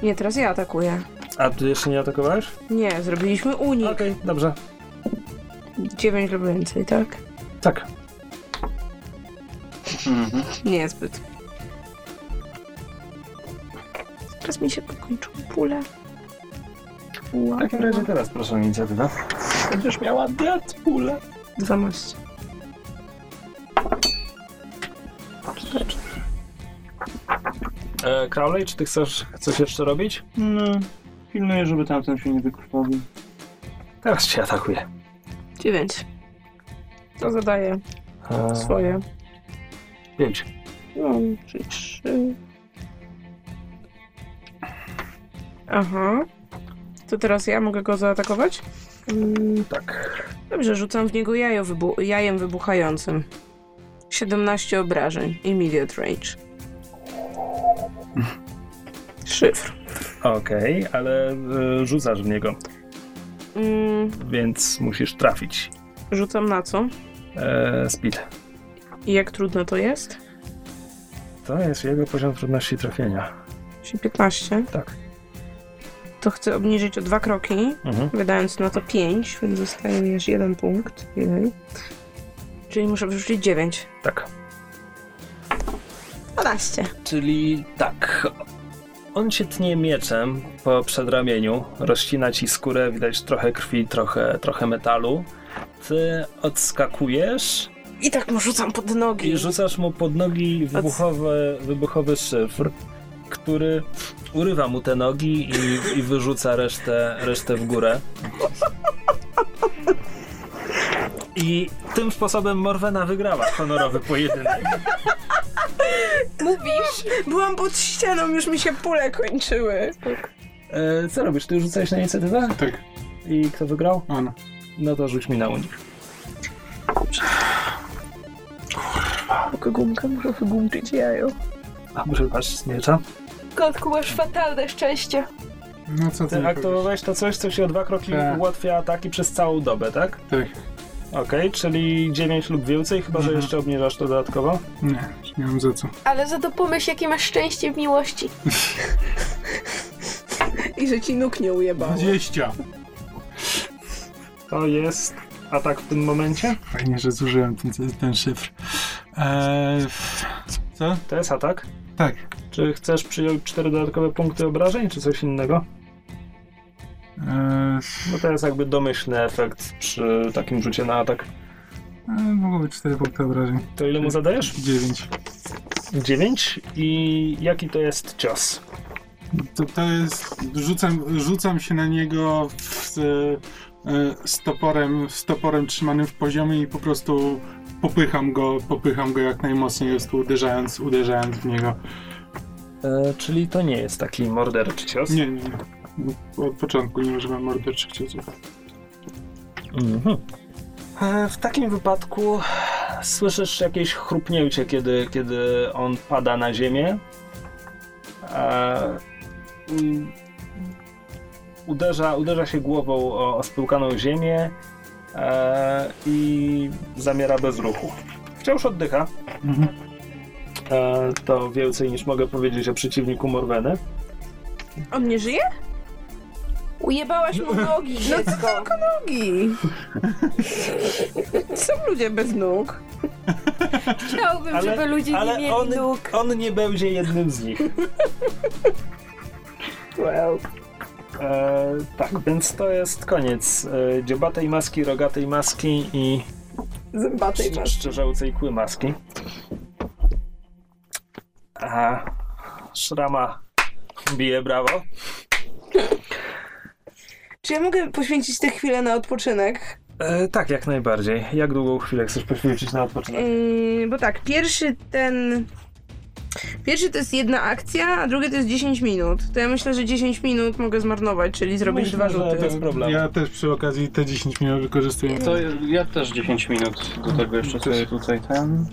Nie, teraz ja atakuję. A ty jeszcze nie atakowałeś? Nie, zrobiliśmy unik. Okej, dobrze. 9 lub więcej, tak? Tak. Mhm. Niezbyt. Teraz mi się pokończył pula. W takim razie teraz proszę o inicjatywę. Będziesz miała Deadpool'a. 12. E, Crowley, czy ty chcesz coś jeszcze robić? No, pilnuję, żeby tamten się nie wykrwawił. Teraz cię atakuje. 9. To zadaje E, swoje. Pięć. No, 3. Aha. To teraz ja mogę go zaatakować? Mm, Tak. Dobrze, rzucam w niego jajo wybu- jajem wybuchającym. 17 obrażeń. Immediate range. Szyfr. Okej, ale e, rzucasz w niego, Mm, więc musisz trafić. rzucam na co? E, speed. I jak trudno to jest? To jest jego poziom trudności trafienia. Czyli 15. Tak. To chcę obniżyć o dwa kroki, Mhm. wydając na to 5, więc zostaje mi aż jeden punkt. Jej. Czyli muszę wyrzucić 9. Tak. 12. Czyli tak. On cię tnie mieczem po przedramieniu, rozcina ci skórę, widać trochę krwi, trochę, trochę metalu. Ty odskakujesz I tak mu rzucam pod nogi. i rzucasz mu pod nogi wybuchowy, wybuchowy szyfr, który urywa mu te nogi i, i wyrzuca resztę, resztę w górę. I tym sposobem Morwena wygrała honorowy pojedynek. Mówisz? Byłam pod ścianą, już mi się pule kończyły. E, co robisz? Ty rzucałeś na inicjatywę? Tak, I kto wygrał? on. No to rzuć mi na unik. Tylko gumka muszę wygumczyć jajo. A używasz z miecza? Kotku, masz fatalne szczęście. No co ty Ty aktywowałeś to coś, co się o dwa kroki Tak. ułatwia ataki przez całą dobę, tak? Tak, Okej, czyli 9 lub więcej, chyba że Mhm. jeszcze obniżasz to dodatkowo. nie, nie mam za co. Ale za to pomyśl, jakie masz szczęście w miłości. I że ci nóg nie ujebało. 20! To jest atak w tym momencie. Fajnie, że zużyłem ten, ten szyfr. Eee, co? To jest atak. Tak. Czy chcesz przyjąć 4 dodatkowe punkty obrażeń, czy coś innego? Eee, No to jest jakby domyślny efekt przy takim rzucie na atak. e, mogło być 4 punkty obrażeń. To ile mu zadajesz? 9. 9. I jaki to jest cios? To, to jest. Rzucam, rzucam się na niego z, e, z, toporem, z toporem trzymanym w poziomie i po prostu popycham go, popycham go jak najmocniej, jest uderzając, uderzając w niego. E, czyli to nie jest taki morderczy cios. Nie, nie, nie. Od początku nie używam morderczych ciosów. Mhm. E, W takim wypadku słyszysz jakieś chrupnięcie, kiedy, kiedy on pada na ziemię. E, uderza, uderza się głową o, o spyłkaną ziemię e, i zamiera bez ruchu. Wciąż oddycha. Mhm. E, to więcej niż mogę powiedzieć o przeciwniku Morweny. On nie żyje? Ujebałaś mu nogi, No dziecko. Nogi. Są ludzie bez nóg. Chciałbym, żeby ludzie nie mieli on, nóg. on nie będzie jednym z nich. Well. E, tak, więc to jest koniec e, dziobatej maski, rogatej maski i Zębatej masz. szczerzałcej kły maski. A szrama bije brawo. Czy ja mogę poświęcić tę chwilę na odpoczynek? E, tak, jak najbardziej. Jak długą chwilę chcesz poświęcić na odpoczynek? Yy, bo tak, pierwszy ten. Pierwszy to jest jedna akcja, a drugi to jest 10 minut. To ja myślę, że 10 minut mogę zmarnować, czyli zrobić Myślę, dwa że rzuty. bez problemu. Ja też przy okazji te 10 minut wykorzystuję. To ja też 10 minut do tego jeszcze sobie tutaj ten.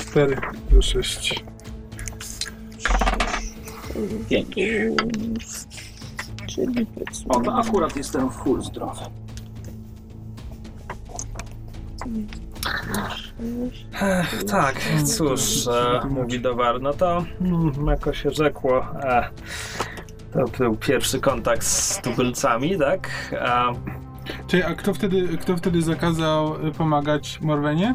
4 do 6. 5. O, to akurat jestem w full zdrowy. Ech, tak, cóż, e, mówi Dowar, no to mm, jako się rzekło, e, to był pierwszy kontakt z tubylcami, tak? A, Czyli, a kto wtedy, kto wtedy zakazał y, pomagać Morwenie?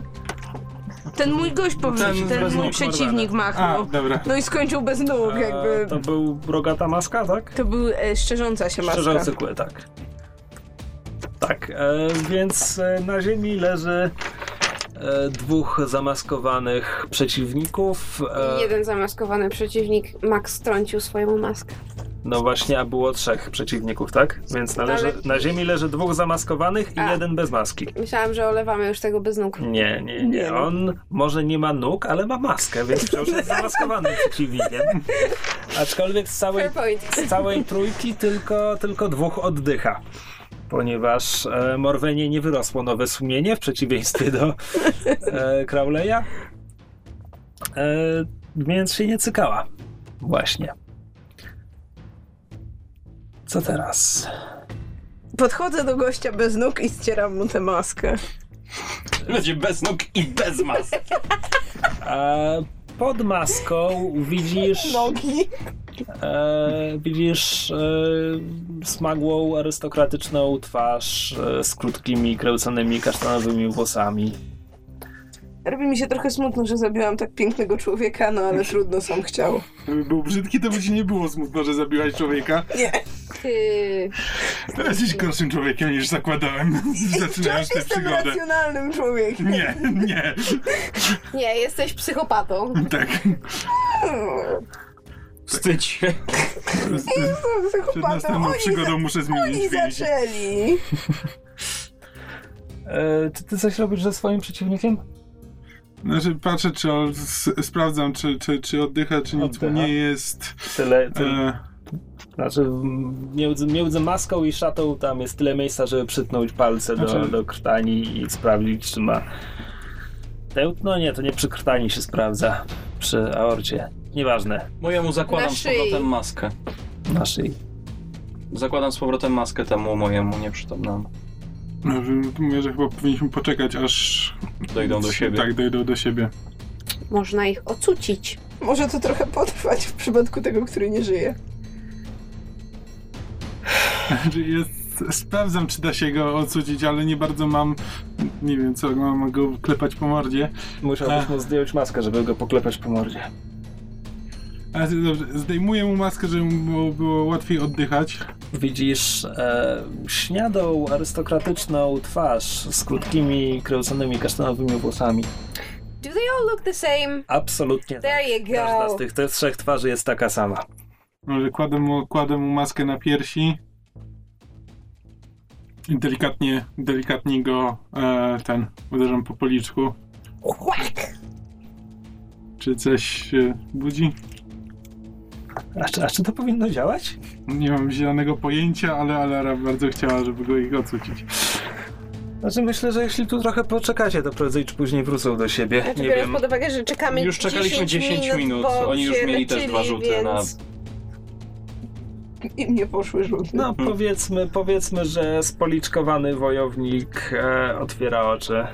Ten mój gość powiedział, Ten mój przeciwnik A, machnął. dobra. No i skończył bez nóg, e, jakby. to był rogata maska, tak? To był e, szczerząca się maska. Szczerzący kły, tak. Tak, e, więc e, na ziemi leży e, dwóch zamaskowanych przeciwników. E, Jeden zamaskowany przeciwnik, Max strącił swoją maskę. No właśnie, a było trzech przeciwników, tak? Więc należy, Ale- na ziemi leży dwóch zamaskowanych i A. jeden bez maski. Myślałam, że olewamy już tego bez nóg. Nie, nie, Nie, no. On może nie ma nóg, ale ma maskę, więc wciąż jest zamaskowanym przeciwnikiem. Aczkolwiek z całej, z całej trójki tylko, tylko dwóch oddycha. Ponieważ e, Morwenie nie wyrosło nowe sumienie, w przeciwieństwie do e, Crowley'a. E, więc się nie cykała. Właśnie. Co teraz? Podchodzę do gościa bez nóg i ścieram mu tę maskę. Będzie bez nóg i bez maski. A pod maską widzisz. Nogi. E, widzisz e, smagłą, arystokratyczną twarz e, z krótkimi, kręconymi kasztanowymi włosami. Robi mi się trochę smutno, że zabiłam tak pięknego człowieka, no ale trudno, sam chciał. Gdyby był brzydki, to by ci nie było smutno, że zabiłaś człowieka. Nie. Ty... Teraz jesteś gorszym człowiekiem niż zakładałem, zaczynając tę jestem przygodę. racjonalnym człowiekiem. Nie, nie, Nie, jesteś psychopatą. tak. Wstydź się. Jestem Przed psychopatą. następną Oni, przygodą muszę zmienić oni więzi. zaczęli. E, czy ty coś robisz ze swoim przeciwnikiem? Znaczy, patrzę, czy sprawdzam, czy, czy, czy oddycha, czy nic mu Oddycha. nie jest. Tyle, tyle E, znaczy między, między maską i szatą tam jest tyle miejsca, żeby przytnąć palce do, Znaczy- do krtani i sprawdzić, czy ma tętno. Nie, to nie przy krtani się sprawdza, przy aorcie. Nieważne, Mojemu zakładam z powrotem maskę. na szyi. Zakładam z powrotem maskę temu mojemu nieprzytomnemu. No, mówię, że chyba powinniśmy poczekać, aż. Dojdą do siebie. Tak, dojdą do siebie. Można ich ocucić. Może to trochę potrwać w przypadku tego, który nie żyje. Znaczy, Jest, sprawdzam, czy da się go odsucić, ale nie bardzo mam. Nie wiem, co mam go klepać po mordzie. Musiałbyś mu zdjąć maskę, żeby go poklepać po mordzie. Dobrze, zdejmuję mu maskę, żeby mu było, łatwiej oddychać. Widzisz e, śniadą, arystokratyczną twarz z krótkimi, kręconymi kasztanowymi włosami. Do they all look the same? Absolutnie tak. There you Każda z go. tych, tych trzech twarzy jest taka sama. Może kładę mu, kładę mu maskę na piersi. I delikatnie, delikatnie go e, ten, uderzam po policzku. Whack! Czy coś się budzi? A czy, a czy to powinno działać? Nie mam zielonego pojęcia, ale Alara bardzo chciała, żeby go ich odsucić. Znaczy myślę, że jeśli tu trochę poczekacie, to prędzej czy później wrócą do siebie. Znaczy, nie biorąc wiem. pod uwagę, że czekamy Już czekaliśmy 10 10 minut, bo oni już się mieli też leczyli, dwa rzuty więc... I mnie poszły rzuty. No powiedzmy, powiedzmy, że spoliczkowany wojownik e, otwiera oczy.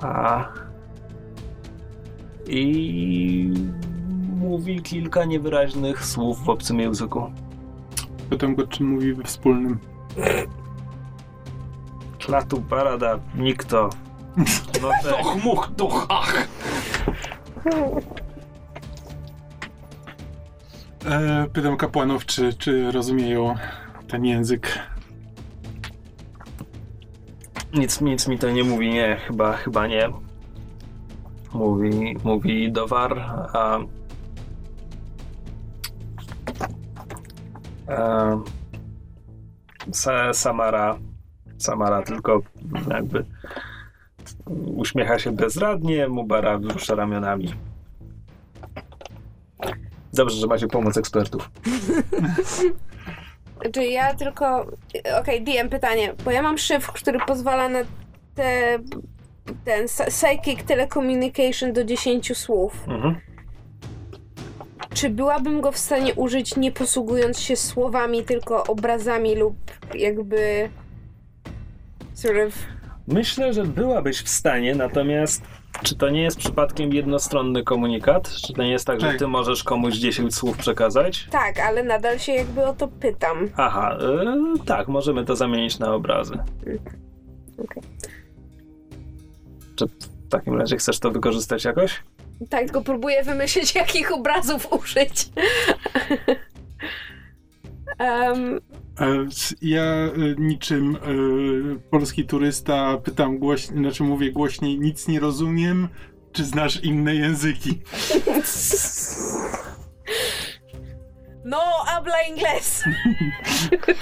A... I mówi kilka niewyraźnych słów w obcym języku. Pytam go, czy mówi we wspólnym. Klatu parada, nikto. No. Och, much, duch, ach! E, pytam kapłanów, czy, czy rozumieją ten język. Nic, nic mi to nie mówi, nie, chyba, chyba nie. Mówi, mówi Dowar, a... Samara, Samara tylko jakby uśmiecha się bezradnie, Mubara wzrusza ramionami. Dobrze, że macie pomoc ekspertów. Czy ja tylko... Okej, DM pytanie, bo ja mam szyfr, który pozwala na te... ten psy- psychic telecommunication do 10 słów. Mhm. Czy byłabym go w stanie użyć nie posługując się słowami, tylko obrazami lub jakby... Sort of... Myślę, że byłabyś w stanie, natomiast czy to nie jest przypadkiem jednostronny komunikat? Czy to nie jest tak, że Tak. ty możesz komuś 10 słów przekazać? Tak, ale nadal się jakby o to pytam. Aha, y, tak, możemy to zamienić na obrazy. Okej. Czy w takim razie chcesz to wykorzystać jakoś? Tak, tylko próbuję wymyślić, jakich obrazów użyć. um, ja e, niczym e, polski turysta pytam głośniej, znaczy mówię głośniej, nic nie rozumiem, czy znasz inne języki? no habla inglés.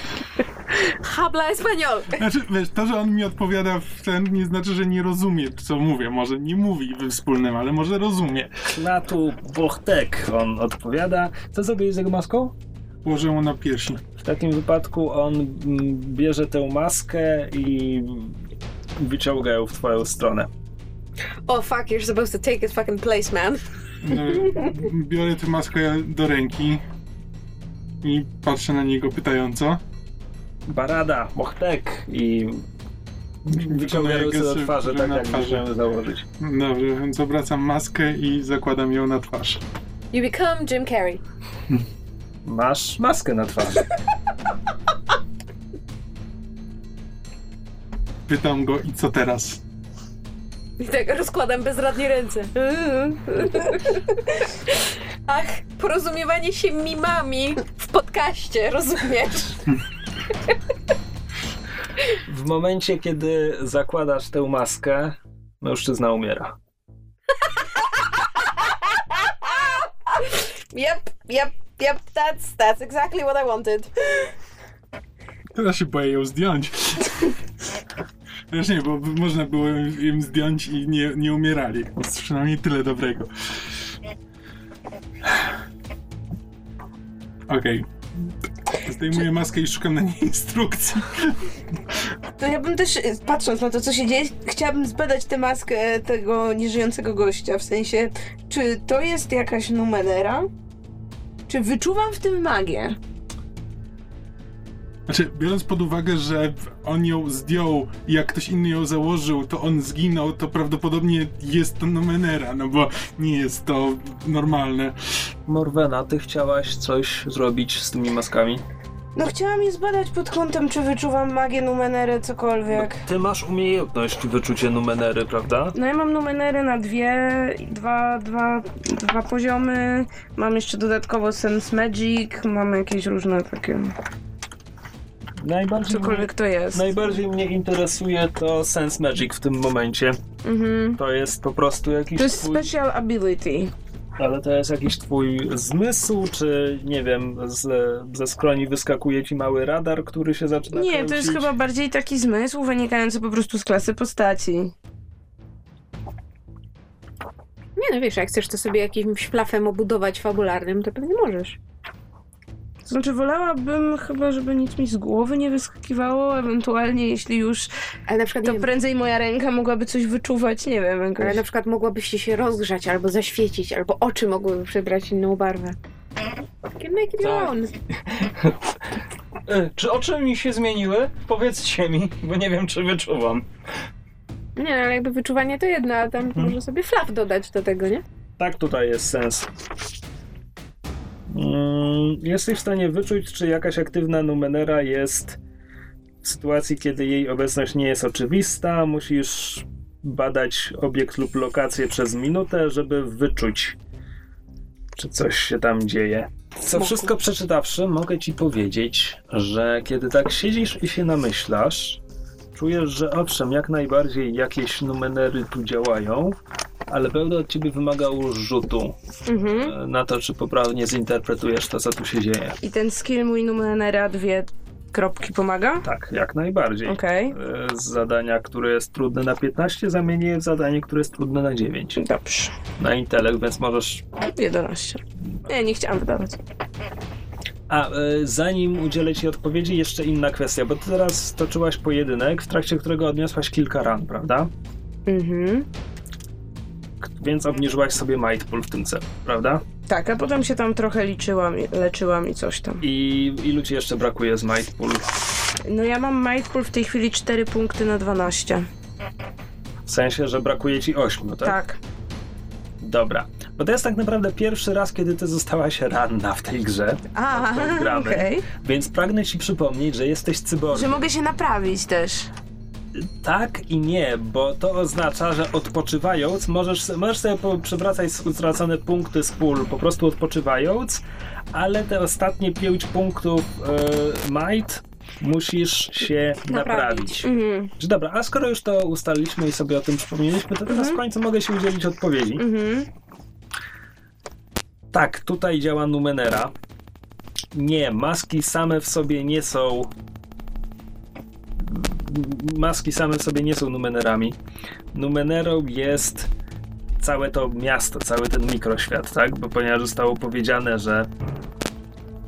habla español. Znaczy, wiesz, to, że on mi odpowiada w ten, nie znaczy, że nie rozumie, co mówię. Może nie mówi we wspólnym, ale może rozumie. Klatu Bochtek, on odpowiada. Co zrobiłeś z jego maską? Położę mu na piersi. W takim wypadku on mm, bierze tę maskę i wyciąga ją w twoją stronę. Oh fuck, you're supposed to take his fucking place, man. E, Biorę tę maskę do ręki i patrzę na niego pytająco. Barada, Bochtek i wyciąga Wykonuję ręce do twarzy, tak na jak możemy założyć. Dobrze, więc obracam maskę i zakładam ją na twarz. You become Jim Carrey. Masz maskę na twarzy. Pytam go, i co teraz? I tak rozkładam bezradnie ręce. Ach, porozumiewanie się mimami w podcaście, rozumiesz? W momencie, kiedy zakładasz tę maskę, mężczyzna umiera. Yep, yep, yep, that's, that's exactly what I wanted. Teraz się boję ją zdjąć. Wiesz nie, bo można było im zdjąć i nie, nie umierali. Przynajmniej tyle dobrego. Okej. Zdejmuję maskę i szukam na niej instrukcji. To ja bym też, y, patrząc na to, co się dzieje, chciałabym zbadać tę maskę tego nieżyjącego gościa. W sensie, czy to jest jakaś numenera? Czy wyczuwam w tym magię? Znaczy, biorąc pod uwagę, że on ją zdjął i jak ktoś inny ją założył, to on zginął, to prawdopodobnie jest to Nomenera, no bo nie jest to normalne. Morwena, ty chciałaś coś zrobić z tymi maskami? No chciałam je zbadać pod kątem, czy wyczuwam magię, numenerę, cokolwiek. Ty masz umiejętność wyczucie numenery, prawda? No ja mam numenery na dwie, dwa, dwa, dwa poziomy. Mam jeszcze dodatkowo Sense Magic, mam jakieś różne takie... Najbardziej Cokolwiek to jest. Mnie, najbardziej mnie interesuje to Sense Magic w tym momencie. Mhm. To jest po prostu jakiś To jest twój... special ability. Ale to jest jakiś twój zmysł, czy nie wiem, z, ze skroni wyskakuje ci mały radar, który się zaczyna Nie, kręcić? to jest chyba bardziej taki zmysł wynikający po prostu z klasy postaci. Nie no wiesz, jak chcesz to sobie jakimś flafem obudować fabularnym, to pewnie możesz. Znaczy, wolałabym chyba, żeby nic mi z głowy nie wyskakiwało, ewentualnie jeśli już, Ale na przykład, to prędzej moja ręka mogłaby coś wyczuwać, nie wiem, jakoś. ale na przykład mogłabyś ci się rozgrzać, albo zaświecić, albo oczy mogłyby przybrać inną barwę. Can make it your Tak. own. E, Czy oczy mi się zmieniły? Powiedzcie mi, bo nie wiem, czy wyczuwam. Nie, ale jakby wyczuwanie to jedno, a tam Mhm. może sobie flaf dodać do tego, nie? Tak tutaj jest sens. Jesteś w stanie wyczuć, czy jakaś aktywna numenera jest w sytuacji, kiedy jej obecność nie jest oczywista. Musisz badać obiekt lub lokację przez minutę, żeby wyczuć, czy coś się tam dzieje. Co wszystko przeczytawszy, mogę ci powiedzieć, że kiedy tak siedzisz i się namyślasz, czujesz, że owszem, jak najbardziej jakieś numenery tu działają, ale będę od ciebie wymagał rzutu Mhm. e, na to, czy poprawnie zinterpretujesz to, co tu się dzieje. I ten skill mój numenera dwie kropki pomaga? Tak, jak najbardziej. Okej. E, Z zadania, które jest trudne na 15, zamienię w zadanie, które jest trudne na 9. Dobrze. Na intelekt, więc możesz. 11. Nie, nie chciałam wydawać. A e, zanim udzielę ci odpowiedzi, jeszcze inna kwestia, bo ty teraz toczyłaś pojedynek, w trakcie którego odniosłaś kilka ran, prawda? Mhm. Więc obniżyłaś sobie might pool w tym celu, prawda? Tak, a potem się tam trochę liczyłam, i- leczyłam i coś tam. I ilu ci jeszcze brakuje z might pool? No ja mam might pool w tej chwili 4 punkty na 12. W sensie, że brakuje ci 8, tak? Tak. Dobra. Bo to jest tak naprawdę pierwszy raz, kiedy ty zostałaś ranna w tej grze. A, okej. Więc pragnę ci przypomnieć, że jesteś cyborgiem. Że mogę się naprawić też. Tak i nie, bo to oznacza, że odpoczywając możesz, możesz sobie przywracać utracone punkty z pól po prostu odpoczywając, ale te ostatnie 5 punktów e, might musisz się naprawić. Naprawić. Mhm. Dobra, a skoro już to ustaliliśmy i sobie o tym przypomnieliśmy, to teraz w końcu mogę się udzielić odpowiedzi. Mhm. Tak, tutaj działa Numenera. Nie, maski same w sobie nie są. Maski same sobie nie są Numenerami. Numenerą jest całe to miasto, cały ten mikroświat, tak? Bo ponieważ zostało powiedziane, że,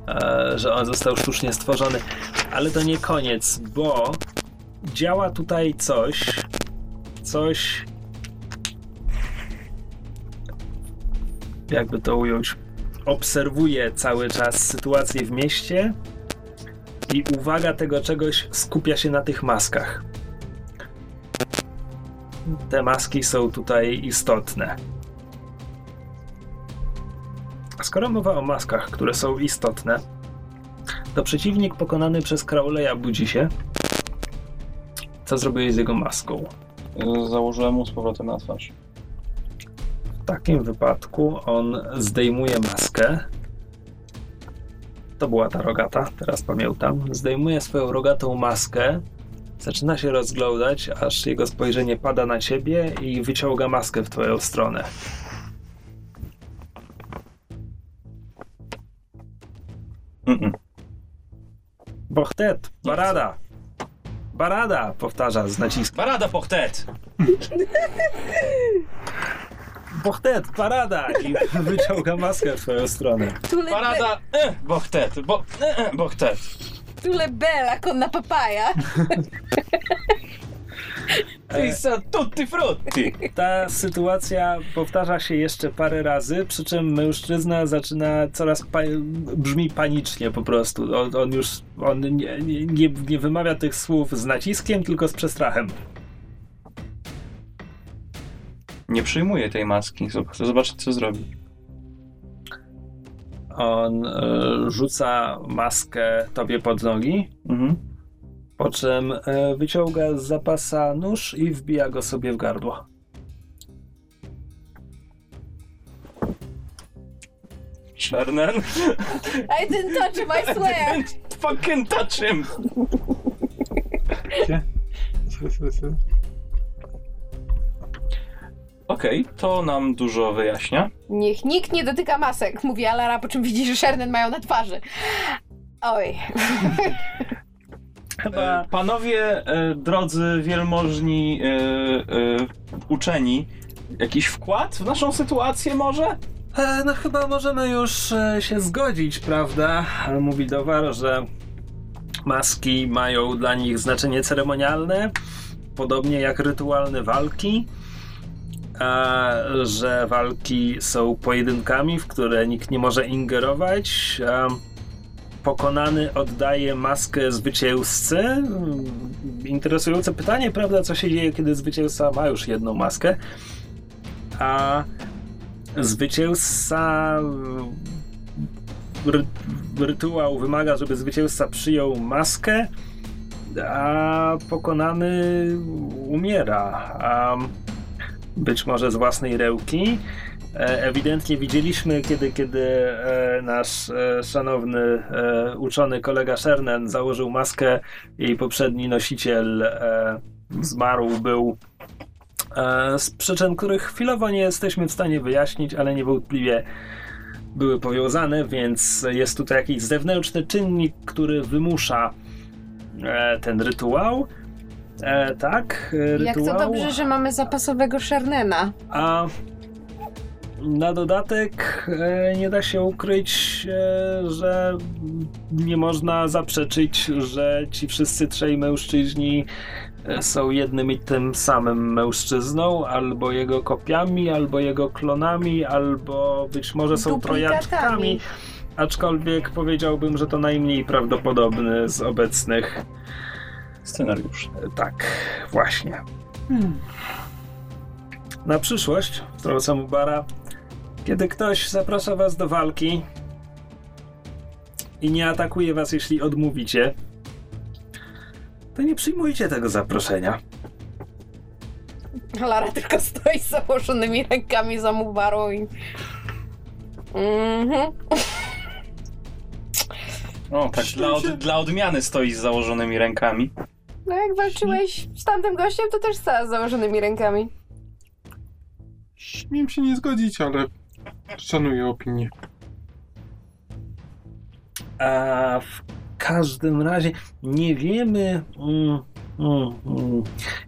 e, że on został sztucznie stworzony. Ale to nie koniec, bo działa tutaj coś, coś jakby to ująć, obserwuje cały czas sytuację w mieście i uwaga tego czegoś skupia się na tych maskach. Te maski są tutaj istotne. A skoro mowa o maskach, które są istotne, to przeciwnik pokonany przez Crowleya budzi się. Co zrobiłeś z jego maską? Założyłem mu z powrotem na twarz. W takim wypadku on zdejmuje maskę. To była ta rogata, teraz pamiętam. Zdejmuje swoją rogatą maskę, zaczyna się rozglądać, aż jego spojrzenie pada na ciebie i wyciąga maskę w twoją stronę. Mm-mm. Bochtet, barada! Barada! Powtarza z naciskiem. Parada pochtet! Bochtet, parada! I wyciąga maskę w twoją stronę. Tule, Parada, eh, bochtet, bo, eh, eh, bochtet. tule bella con la papaya. Pizza tutti frutti. Ta sytuacja powtarza się jeszcze parę razy, przy czym mężczyzna zaczyna coraz pa- brzmi panicznie po prostu. On, on już on nie, nie, nie, nie wymawia tych słów z naciskiem, tylko z przestrachem. Nie przyjmuję tej maski, chcę zobaczyć co zrobi. On e, rzuca maskę tobie pod nogi, Mhm. po czym e, wyciąga z zapasa nóż i wbija go sobie w gardło. Shernen, I didn't touch him, I swear. fucking touch him. Okej, to nam dużo wyjaśnia. Niech nikt nie dotyka masek, mówi Alara, po czym widzi, że Shernen mają na twarzy. Oj. Chyba E, Panowie, e, drodzy wielmożni e, uczeni, jakiś wkład w naszą sytuację może? No chyba możemy już się zgodzić, prawda? Mówi Dowar, że maski mają dla nich znaczenie ceremonialne, podobnie jak rytualne walki. A, że walki są pojedynkami, w które nikt nie może ingerować. Pokonany oddaje maskę zwycięzcy. Interesujące pytanie, prawda? Co się dzieje, kiedy zwycięzca ma już jedną maskę? A zwycięzca ry, rytuał wymaga, żeby zwycięzca przyjął maskę, a pokonany umiera. A być może z własnej rełki. E, Ewidentnie widzieliśmy, kiedy, kiedy e, nasz e, szanowny uczony kolega Shernen założył maskę, jej poprzedni nosiciel zmarł, był z przyczyn, których chwilowo nie jesteśmy w stanie wyjaśnić, ale niewątpliwie były powiązane, więc jest tutaj jakiś zewnętrzny czynnik, który wymusza ten rytuał. E, tak, e, Jak rytuał. to dobrze, że mamy zapasowego Shernena. A na dodatek e, nie da się ukryć, e, że nie można zaprzeczyć, że ci wszyscy trzej mężczyźni e, są jednym i tym samym mężczyzną, albo jego kopiami, albo jego klonami, albo być może są trojaczkami. Aczkolwiek powiedziałbym, że to najmniej prawdopodobny z obecnych. Scenariusz. E, Tak, właśnie. Na przyszłość, wtrącam Bara, kiedy ktoś zaprasza was do walki i nie atakuje was, jeśli odmówicie, to nie przyjmujcie tego zaproszenia. Lara tylko stoi z założonymi rękami za Mubarą i... Mhm. O, tak, dla, od, dla odmiany stoi z założonymi rękami. No jak walczyłeś z tamtym gościem, to też stała z założonymi rękami. Śmiem się nie zgodzić, ale szanuję opinię. A w każdym razie nie wiemy. Mm, mm, mm,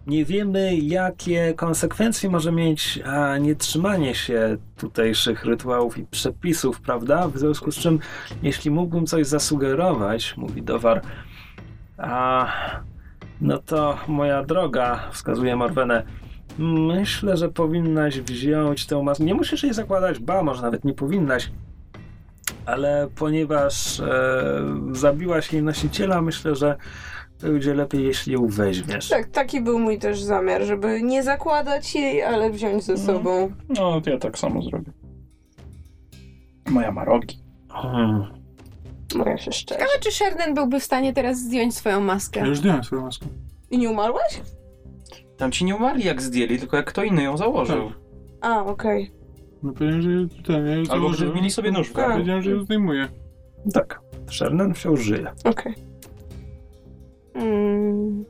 nie wiemy, jakie konsekwencje może mieć a, nietrzymanie się tutejszych rytuałów i przepisów, prawda? W związku z czym, jeśli mógłbym coś zasugerować, mówi Dowar, a, no to moja droga, wskazuje Morwenę, myślę, że powinnaś wziąć tę maskę. Nie musisz jej zakładać, ba, może nawet nie powinnaś ale ponieważ e, zabiłaś jej nosiciela, myślę, że będzie lepiej, jeśli ją weźmiesz. Tak, taki był mój też zamiar, żeby nie zakładać jej, ale wziąć ze sobą. No, ja tak samo zrobię. Moja ma rogi. Hmm. Moja się szczerze. Ciekawe, czy Sherden byłby w stanie teraz zdjąć swoją Ja maskę. już zdjąłem swoją maskę. I nie umarłaś? Tam ci nie umarli jak zdjęli, tylko jak kto inny ją założył. A, okej. No powiedziałem, że ten, ja Albo że założyłem. mieli sobie nóżkę. Tak. Powiedziałem, że ją zdejmuję. Tak, Shernen wciąż żyje. Okej. Mm,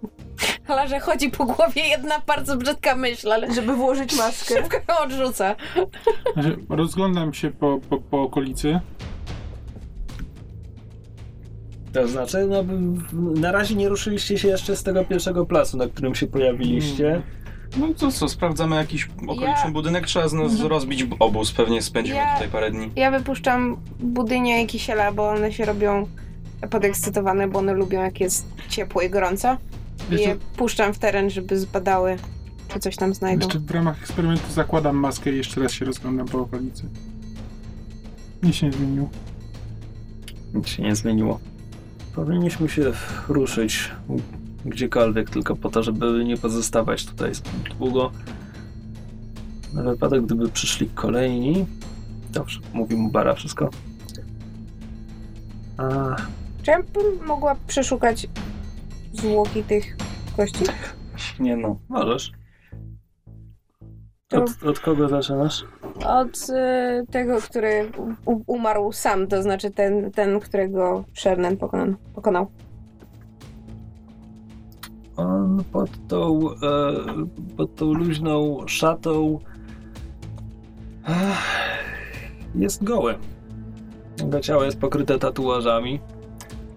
Larze chodzi po głowie jedna bardzo brzydka myśl, ale żeby włożyć maskę. szybko ją odrzuca. Znaczy, rozglądam się po, po, po okolicy. To znaczy, no, na razie nie ruszyliście się jeszcze z tego pierwszego placu, na którym się pojawiliście. No to co, sprawdzamy jakiś okoliczny Ja- budynek, trzeba z nas rozbić obóz, pewnie spędzimy Ja- tutaj parę dni. Ja wypuszczam budynie i kisiela, bo one się robią podekscytowane, bo one lubią jak jest ciepło i gorąco. I Wiesz je puszczam w teren, żeby zbadały, czy coś tam znajdą. jeszcze w ramach eksperymentu zakładam maskę i jeszcze raz się rozglądam po okolicy. Nic się nie zmieniło. Nic się nie zmieniło. Powinniśmy się ruszyć gdziekolwiek, tylko po to, żeby nie pozostawać tutaj zbyt długo. Na wypadek, gdyby przyszli kolejni. Dobrze, mówi mu Bara wszystko. A, Czy ja bym mogła przeszukać zwłoki tych gości? Nie no. możesz. To- Od, od kogo zaczynasz? Od y, tego, który u, umarł sam, to znaczy ten, ten którego Shernen pokonał. pokonał. On pod tą, e, pod tą luźną szatą ech, jest goły. Jego ciało jest pokryte tatuażami.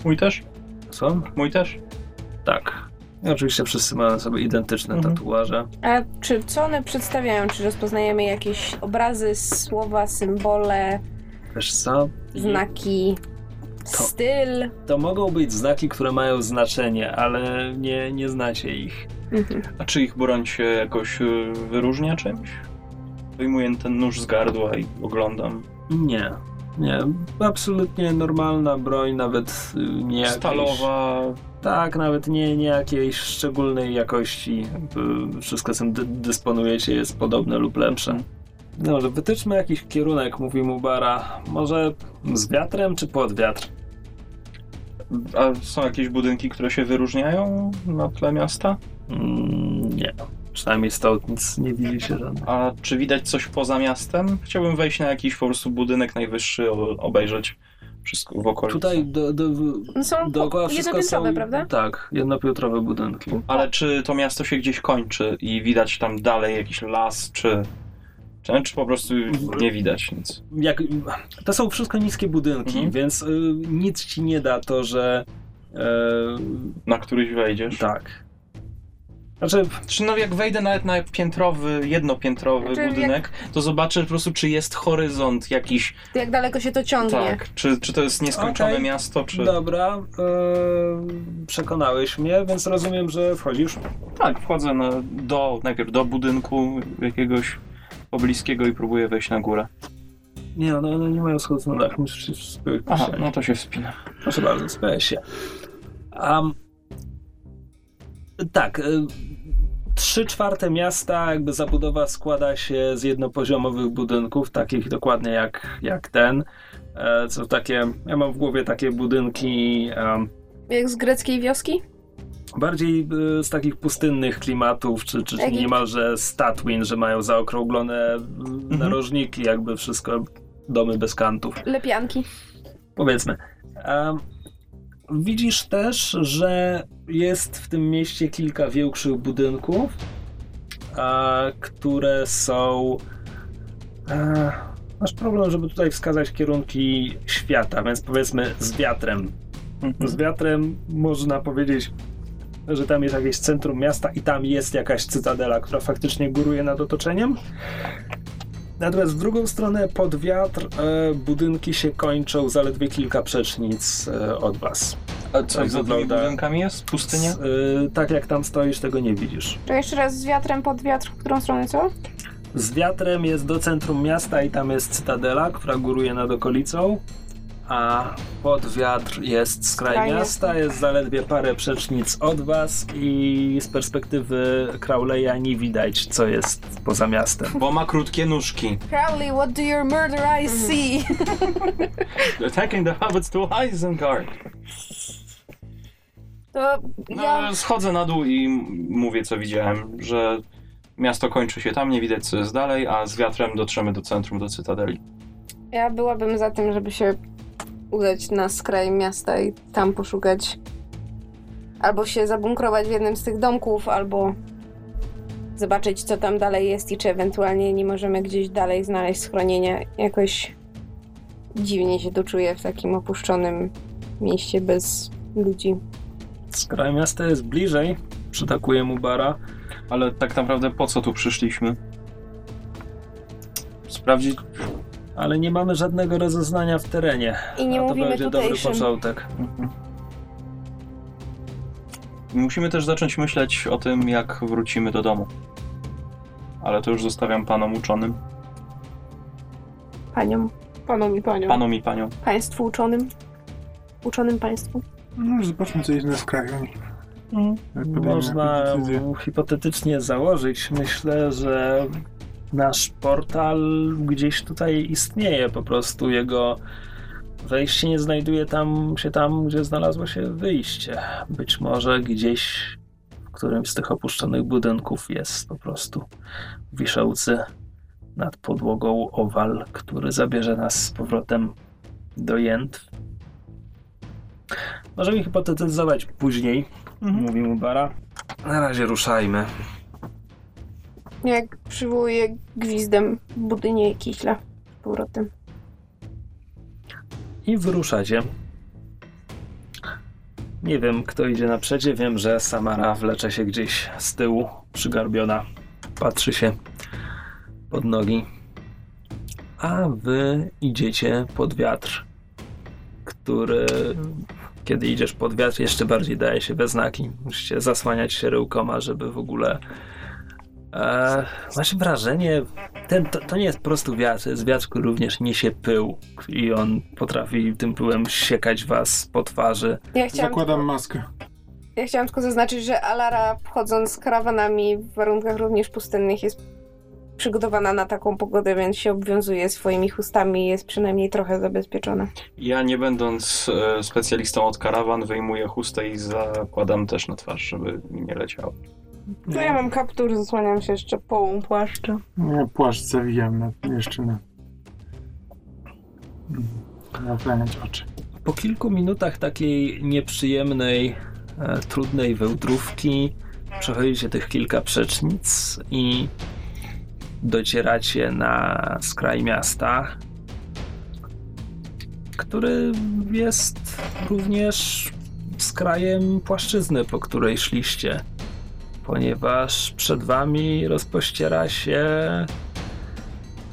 Mój też? Są? Mój też? Tak. I oczywiście wszyscy mają sobie identyczne Mhm. tatuaże. A czy co one przedstawiają? Czy rozpoznajemy jakieś obrazy, słowa, symbole, Wiesz co? znaki, To- styl? To mogą być znaki, które mają znaczenie, ale nie, nie znacie ich. Mhm. A czy ich broń się jakoś y, wyróżnia czymś? Wyjmuję ten nóż z gardła i oglądam. Nie. Nie, absolutnie normalna broń, nawet y, nie Stalowa. Tak, nawet nie, nie jakiejś szczególnej jakości. Jakby Wszystko, czym dy- dysponujecie, jest podobne lub lepsze. Dobrze, wytyczmy jakiś kierunek, mówi mu Bara. Może z wiatrem czy pod wiatr? A są jakieś budynki, które się wyróżniają na tle miasta? Mm, nie. Przynajmniej stąd nic nie widzi się żadnych. A czy widać coś poza miastem? Chciałbym wejść na jakiś po prostu budynek najwyższy, obejrzeć wszystko w okolicy. Tutaj do, do, Są dookoła wszystko są... prawda? Tak, jednopiętrowe budynki. Ale czy to miasto się gdzieś kończy i widać tam dalej jakiś las, czy, czy, po prostu nie widać nic? Jak, to są wszystko niskie budynki, Mhm. więc y, nic ci nie da to, że... E, Na któryś wejdziesz? tak. Znaczy, Czy no jak wejdę nawet na piętrowy, jednopiętrowy Znaczy, budynek, to zobaczę po prostu, czy jest horyzont jakiś. Jak daleko się to ciągnie? Tak. Czy, czy to jest nieskończone Okej. miasto, czy. dobra, e, przekonałeś mnie, więc rozumiem, że wchodzisz. Tak, wchodzę na, do, najpierw do budynku jakiegoś pobliskiego i próbuję wejść na górę. Nie, no one nie mają schodów na dach, musisz się spychać. Aha, no to się wspina. Proszę bardzo, spychaj się. Um, tak, y, trzy czwarte miasta, jakby zabudowa składa się z jednopoziomowych budynków, takich dokładnie jak, jak ten. E, Co takie, ja mam w głowie takie budynki Jak z greckiej wioski? bardziej y, z takich pustynnych klimatów, czy, czy Egipt. niemalże Statwin, że mają zaokrąglone y, narożniki, jakby wszystko, domy bez kantów. Lepianki. Powiedzmy. Widzisz też, że jest w tym mieście kilka większych budynków, a, które są. E, masz problem, żeby tutaj wskazać kierunki świata, więc powiedzmy z wiatrem. Mhm. Z wiatrem można powiedzieć, że tam jest jakieś centrum miasta i tam jest jakaś cytadela, która faktycznie góruje nad otoczeniem. Natomiast w drugą stronę, pod wiatr, e, budynki się kończą zaledwie kilka przecznic e, od was. A co Tak za tymi wygląda. budynkami jest? Pustynia? S- e, tak jak tam stoisz, tego nie widzisz. To jeszcze raz z wiatrem pod wiatr, w którą stronę co? Z wiatrem jest do centrum miasta i tam jest cytadela, która góruje nad okolicą. A pod wiatr jest skraj miasta, jest zaledwie parę przecznic od was i z perspektywy Crowleya nie widać, co jest poza miastem. Bo ma krótkie nóżki. Crowley, what do your murder eyes see? Attacking the hobbits to Isengard. To No, ja... Schodzę na dół i mówię, co widziałem, że miasto kończy się tam, nie widać, co jest dalej, a z wiatrem dotrzemy do centrum, do Cytadeli. Ja byłabym za tym, żeby się udać na skraj miasta i tam poszukać. Albo się zabunkrować w jednym z tych domków, albo zobaczyć, co tam dalej jest i czy ewentualnie nie możemy gdzieś dalej znaleźć schronienia. Jakoś dziwnie się to czuję w takim opuszczonym mieście bez ludzi. Skraj miasta jest bliżej, przytakuje mu bara. Ale tak naprawdę po co tu przyszliśmy? Sprawdzić. Ale nie mamy żadnego rozeznania w terenie. I nie A to mówimy będzie dobry tutejszym. początek. Mhm. Musimy też zacząć myśleć o tym, jak wrócimy do domu. Ale to już zostawiam panom uczonym. Paniom. Panom i paniom. Panom i paniom. Państwu uczonym. Uczonym państwu. No już zobaczmy, co jest na skraju. Podejmiemy Można hipotetycznie założyć, myślę, że nasz portal gdzieś tutaj istnieje, po prostu jego wejście nie znajduje tam się tam, gdzie znalazło się wyjście. Być może gdzieś w którymś z tych opuszczonych budynków jest po prostu wiszący nad podłogą owal, który zabierze nas z powrotem do Jęt. Możemy hipotetyzować później, mówi mu Bara. Na razie ruszajmy. Jak przywołuje gwizdem budynie i kiśla z powrotem. I wyruszacie. Nie wiem, kto idzie naprzeciw. Wiem, że Samara wlecze się gdzieś z tyłu, przygarbiona. Patrzy się pod nogi. A wy idziecie pod wiatr, który, kiedy idziesz pod wiatr, jeszcze bardziej daje się we znaki. Musicie zasłaniać się ryłkoma, żeby w ogóle. E, masz wrażenie, ten, to, to nie jest po prostu wiatr, to jest wiatr, który również niesie pył i on potrafi tym pyłem siekać was po twarzy. Ja chciałam, Zakładam tylko, maskę. ja chciałam tylko zaznaczyć, że Alara wchodząc z karawanami w warunkach również pustynnych jest przygotowana na taką pogodę, więc się obwiązuje swoimi chustami i jest przynajmniej trochę zabezpieczona. Ja nie będąc e, specjalistą od karawan, wyjmuję chustę i zakładam też na twarz, żeby mi nie leciało. To ja mam kaptur, zasłaniam się jeszcze połą płaszcza. Ja płaszcz zawijam na, jeszcze na... Napleniać oczy. Po kilku minutach takiej nieprzyjemnej, e, trudnej wełdrówki przechodzicie tych kilka przecznic i docieracie na skraj miasta, który jest również skrajem płaszczyzny, po której szliście, ponieważ przed wami rozpościera się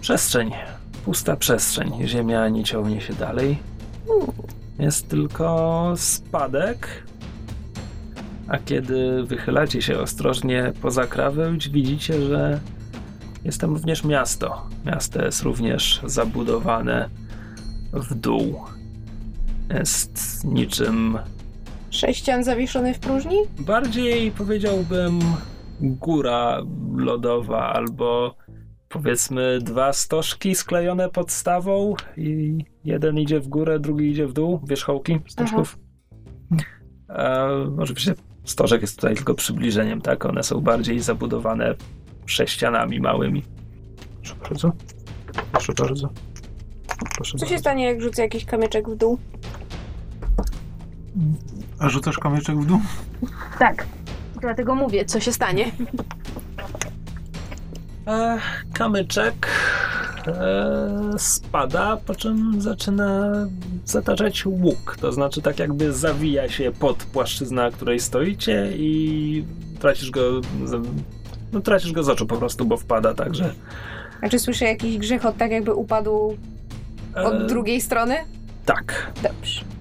przestrzeń, pusta przestrzeń. Ziemia nie ciągnie się dalej. Jest tylko spadek. A kiedy wychylacie się ostrożnie poza krawędź, widzicie, że jest tam również miasto. Miasto jest również zabudowane w dół. Jest niczym Sześcian zawieszony w próżni? bardziej powiedziałbym góra lodowa albo powiedzmy dwa stożki sklejone podstawą i jeden idzie w górę, drugi idzie w dół, wierzchołki stożków. E, oczywiście stożek jest tutaj tylko przybliżeniem, tak? One są bardziej zabudowane sześcianami małymi. Proszę bardzo. Proszę bardzo. Proszę Co się bardzo. stanie, jak rzucę jakiś kamyczek w dół? A rzucasz kamyczek w dół? Tak. Dlatego mówię, co się stanie. E, kamyczek e, spada, po czym zaczyna zataczać łuk. To znaczy tak jakby zawija się pod płaszczyznę, na której stoicie i tracisz go z, no, tracisz go z oczu po prostu, bo wpada także. A czy słyszę jakiś grzechot, tak jakby upadł od E, drugiej strony? Tak. Dobrze.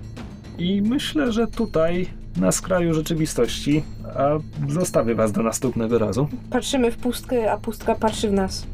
I myślę, że tutaj na skraju rzeczywistości, a zostawię was do następnego razu. Patrzymy w pustkę, a pustka patrzy w nas.